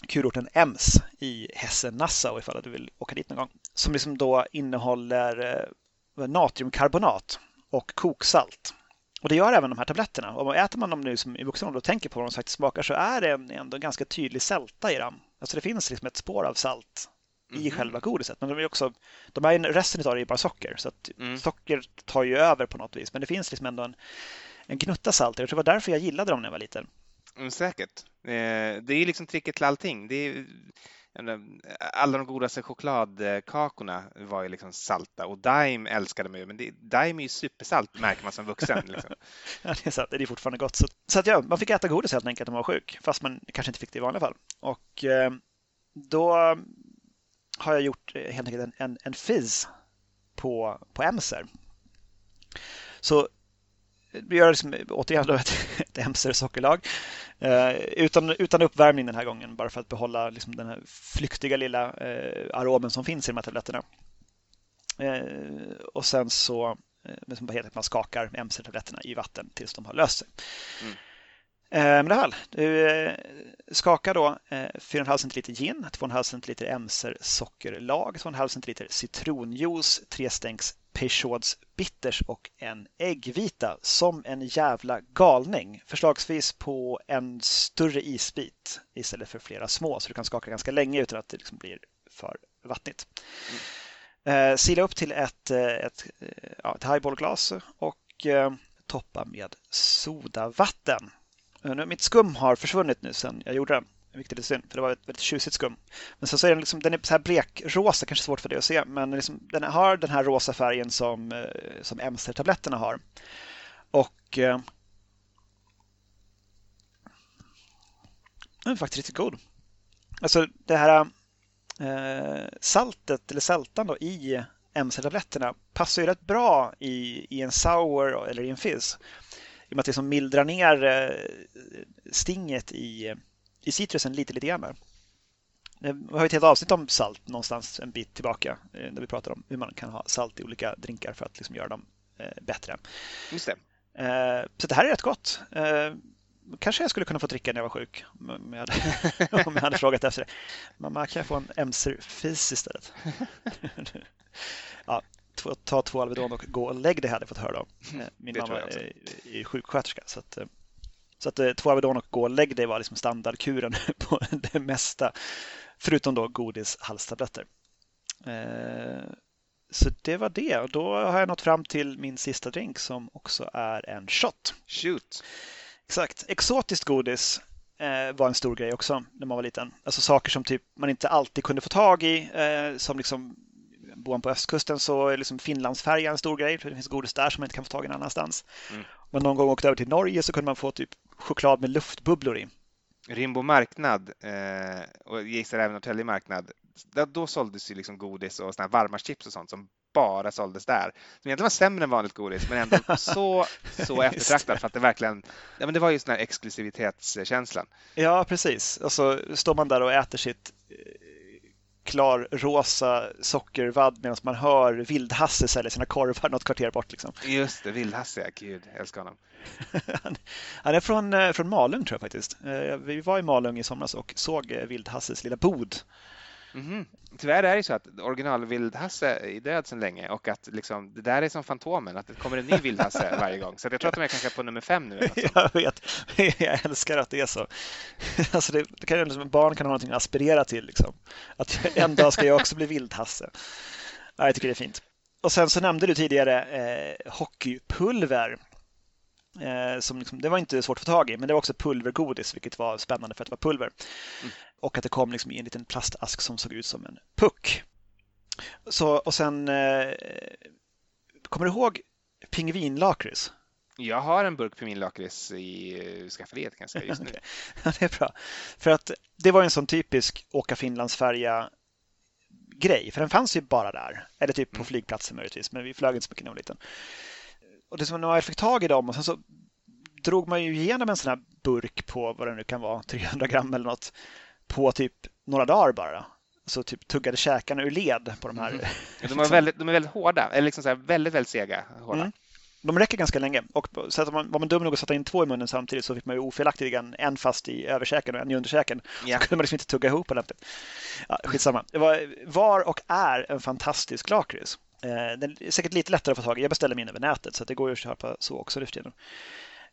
A: kurorten Ems i Hessen-Nassau ifall du vill åka dit någon gång. Som liksom då innehåller eh, natriumkarbonat och koksalt. Och det gör även de här tabletterna. Och äter man dem nu som i vuxen ålder och tänker på vad de faktiskt smakar så är det ändå en ganska tydlig sälta i dem. Alltså det finns liksom ett spår av salt i mm. själva godiset. Men de är också, de är, resten av det är bara socker. Så att mm. socker tar ju över på något vis. Men det finns liksom ändå en, en gnutta salt. Jag tror det var därför jag gillade dem när jag var liten.
B: Mm, säkert. Eh, det är liksom tricket till allting. Det är, alla de godaste chokladkakorna var ju liksom salta och Daim älskade man ju, men det, Daim är ju supersalt märker man som vuxen. Liksom.
A: ja, det är sant, det är fortfarande gott. Så, så att ja, man fick äta godis helt enkelt när man var sjuk, fast man kanske inte fick det i vanliga fall. Och eh, då har jag gjort eh, helt enkelt en, en, en fizz på, på Emser. Så gör liksom, återigen ett, ett Emser-sockerlag eh, utan, utan uppvärmning den här gången bara för att behålla liksom den här flyktiga lilla eh, aromen som finns i de här tabletterna. Eh, och sen så eh, som helt man skakar Emser-tabletterna i vatten tills de har löst sig. Mm. Eh, men alla fall, du eh, skakar då 4,5 centiliter gin, 2,5 centiliter Emser sockerlag, 2,5 centiliter citronjuice, 3 stänks Peugeots bitters och en äggvita som en jävla galning. Förslagsvis på en större isbit istället för flera små så du kan skaka ganska länge utan att det liksom blir för vattnigt. Mm. Eh, sila upp till ett, eh, ett, eh, ja, ett highballglas och eh, toppa med sodavatten. Eh, mitt skum har försvunnit nu sedan jag gjorde den vilket är lite synd, för det var ett väldigt tjusigt skum. Men sen så är den, liksom, den är så här blekrosa, kanske svårt för dig att se, men liksom, den har den här rosa färgen som, eh, som Emser-tabletterna har. Och eh, den är faktiskt riktigt god. Alltså det här eh, saltet, eller sältan då, i mc-tabletterna passar ju rätt bra i, i en sour eller i en fizz. I och med att det som mildrar ner eh, stinget i i citrusen lite, lite grann. Vi har ett helt avsnitt om salt någonstans en bit tillbaka där eh, vi pratar om hur man kan ha salt i olika drinkar för att liksom göra dem eh, bättre.
B: Just det.
A: Eh, så det här är rätt gott. Kanske jag skulle kunna få dricka när jag var sjuk om jag hade, om jag hade frågat efter det. Mamma, kan jag få en Emser-fis istället? ja, ta två Alvedon och gå och lägg dig hade jag fått höra. Då. Min det mamma är sjuksköterska så att så att eh, två Avedon och gå och lägg dig var liksom standardkuren på det mesta. Förutom då godis, halstabletter. Eh, så det var det. Och då har jag nått fram till min sista drink som också är en shot.
B: Shoot!
A: Exakt. Exotiskt godis eh, var en stor grej också när man var liten. Alltså saker som typ man inte alltid kunde få tag i. Som liksom bor man på östkusten så är liksom Finlandsfärja en stor grej. För det finns godis där som man inte kan få tag i någon annanstans. Mm. Men någon gång åkte över till Norge så kunde man få typ choklad med luftbubblor i.
B: Rimbo marknad eh, och gissar även Norrtälje marknad. Då, då såldes ju liksom godis och såna varma chips och sånt som bara såldes där. Som egentligen var sämre än vanligt godis men ändå så, så eftertraktat för att det verkligen, ja men det var ju den här exklusivitetskänslan.
A: Ja precis, och så står man där och äter sitt eh, klar rosa sockervadd medan man hör Vildhasse sälja sina korvar något kvarter bort. Liksom.
B: Just det, Vildhasse, ja, gud, jag älskar honom.
A: han är från, eh, från Malung tror jag faktiskt. Eh, vi var i Malung i somras och såg eh, Vildhasses lilla bod
B: Mm. Tyvärr är det så att original Vildhasse är död sedan länge och att liksom, det där är som Fantomen, att det kommer en ny Vildhasse varje gång. Så jag tror att de är kanske på nummer fem nu.
A: jag vet, jag älskar att det är så. Alltså det, det kan, liksom, barn kan ha någonting att aspirera till. Liksom. Att en dag ska jag också bli Vildhasse. jag tycker det är fint. Och sen så nämnde du tidigare eh, hockeypulver. Eh, som liksom, det var inte svårt att få tag i, men det var också pulvergodis, vilket var spännande för att det var pulver. Mm. Och att det kom liksom i en liten plastask som såg ut som en puck. Så, och sen, eh, kommer du ihåg pingvinlakrits?
B: Jag har en burk pingvinlakrits i eh, skafferiet kan jag säga just nu.
A: ja, det är bra. För att det var en sån typisk åka Finlandsfärja grej, för den fanns ju bara där. Eller typ på mm. flygplatsen möjligtvis, men vi flög inte så mycket när vi var liten och det som när man fick tag i dem och sen så drog man ju igenom en sån här burk på vad det nu kan vara, 300 gram eller något, på typ några dagar bara. Så typ tuggade käkarna ur led på de här. Mm.
B: De, är väldigt, de är väldigt hårda, eller liksom så här, väldigt, väldigt sega. Hårda. Mm.
A: De räcker ganska länge. Och så att man, var man dum nog att sätta in två i munnen samtidigt så fick man ju ofelaktigt en fast i överkäken och en i underkäken. Ja. Så kunde man liksom inte tugga ihop ordentligt. Ja, skitsamma. Det var, var och är en fantastisk lakrits. Eh, den är säkert lite lättare att få tag i. Jag beställer min över nätet så det går ju att köpa så också nu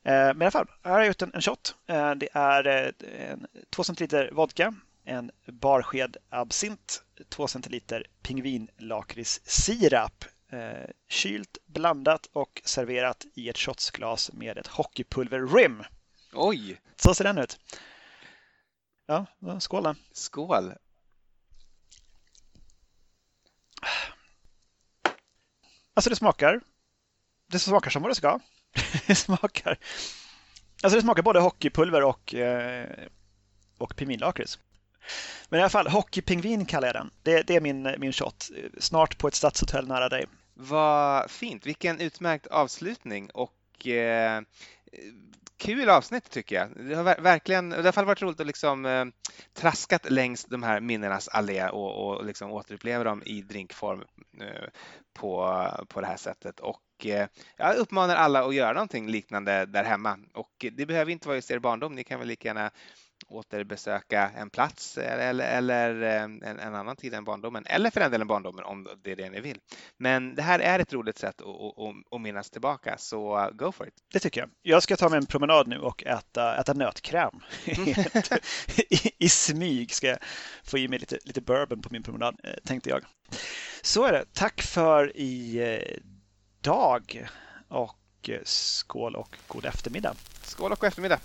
A: Eh, men i alla fall, här har jag gjort en, en shot. Eh, det är eh, en, 2 centiliter vodka, en barsked absint, två centiliter pingvinlakritssirap. Eh, kylt, blandat och serverat i ett shotsglas med ett hockeypulver-rim.
B: Oj!
A: Så ser den ut. Ja, skål då.
B: Skål!
A: Alltså det smakar. Det smakar som vad det ska det smakar. Alltså det smakar både hockeypulver och, eh, och pingvinlakrits. Men i alla fall, hockeypingvin kallar jag den. Det, det är min, min shot. Snart på ett stadshotell nära dig.
B: Vad fint, vilken utmärkt avslutning och eh, kul avsnitt tycker jag. Det har verkligen, det har i alla fall varit roligt att liksom eh, traskat längs de här minnenas allé och, och liksom återuppleva dem i drinkform eh, på, på det här sättet. Och eh, jag uppmanar alla att göra någonting liknande där hemma och det behöver inte vara just er barndom. Ni kan väl lika gärna återbesöka en plats eller, eller eh, en, en, annan tid än barndomen, eller för den delen barndomen om det är det ni vill. Men det här är ett roligt sätt att, att, att minnas tillbaka, så go for it!
A: Det tycker jag. Jag ska ta mig en promenad nu och äta, äta nötkräm. I, I smyg ska jag få i mig lite, lite bourbon på min promenad, eh, tänkte jag. Så är det. Tack för idag och skål och god eftermiddag.
B: Skål och god eftermiddag.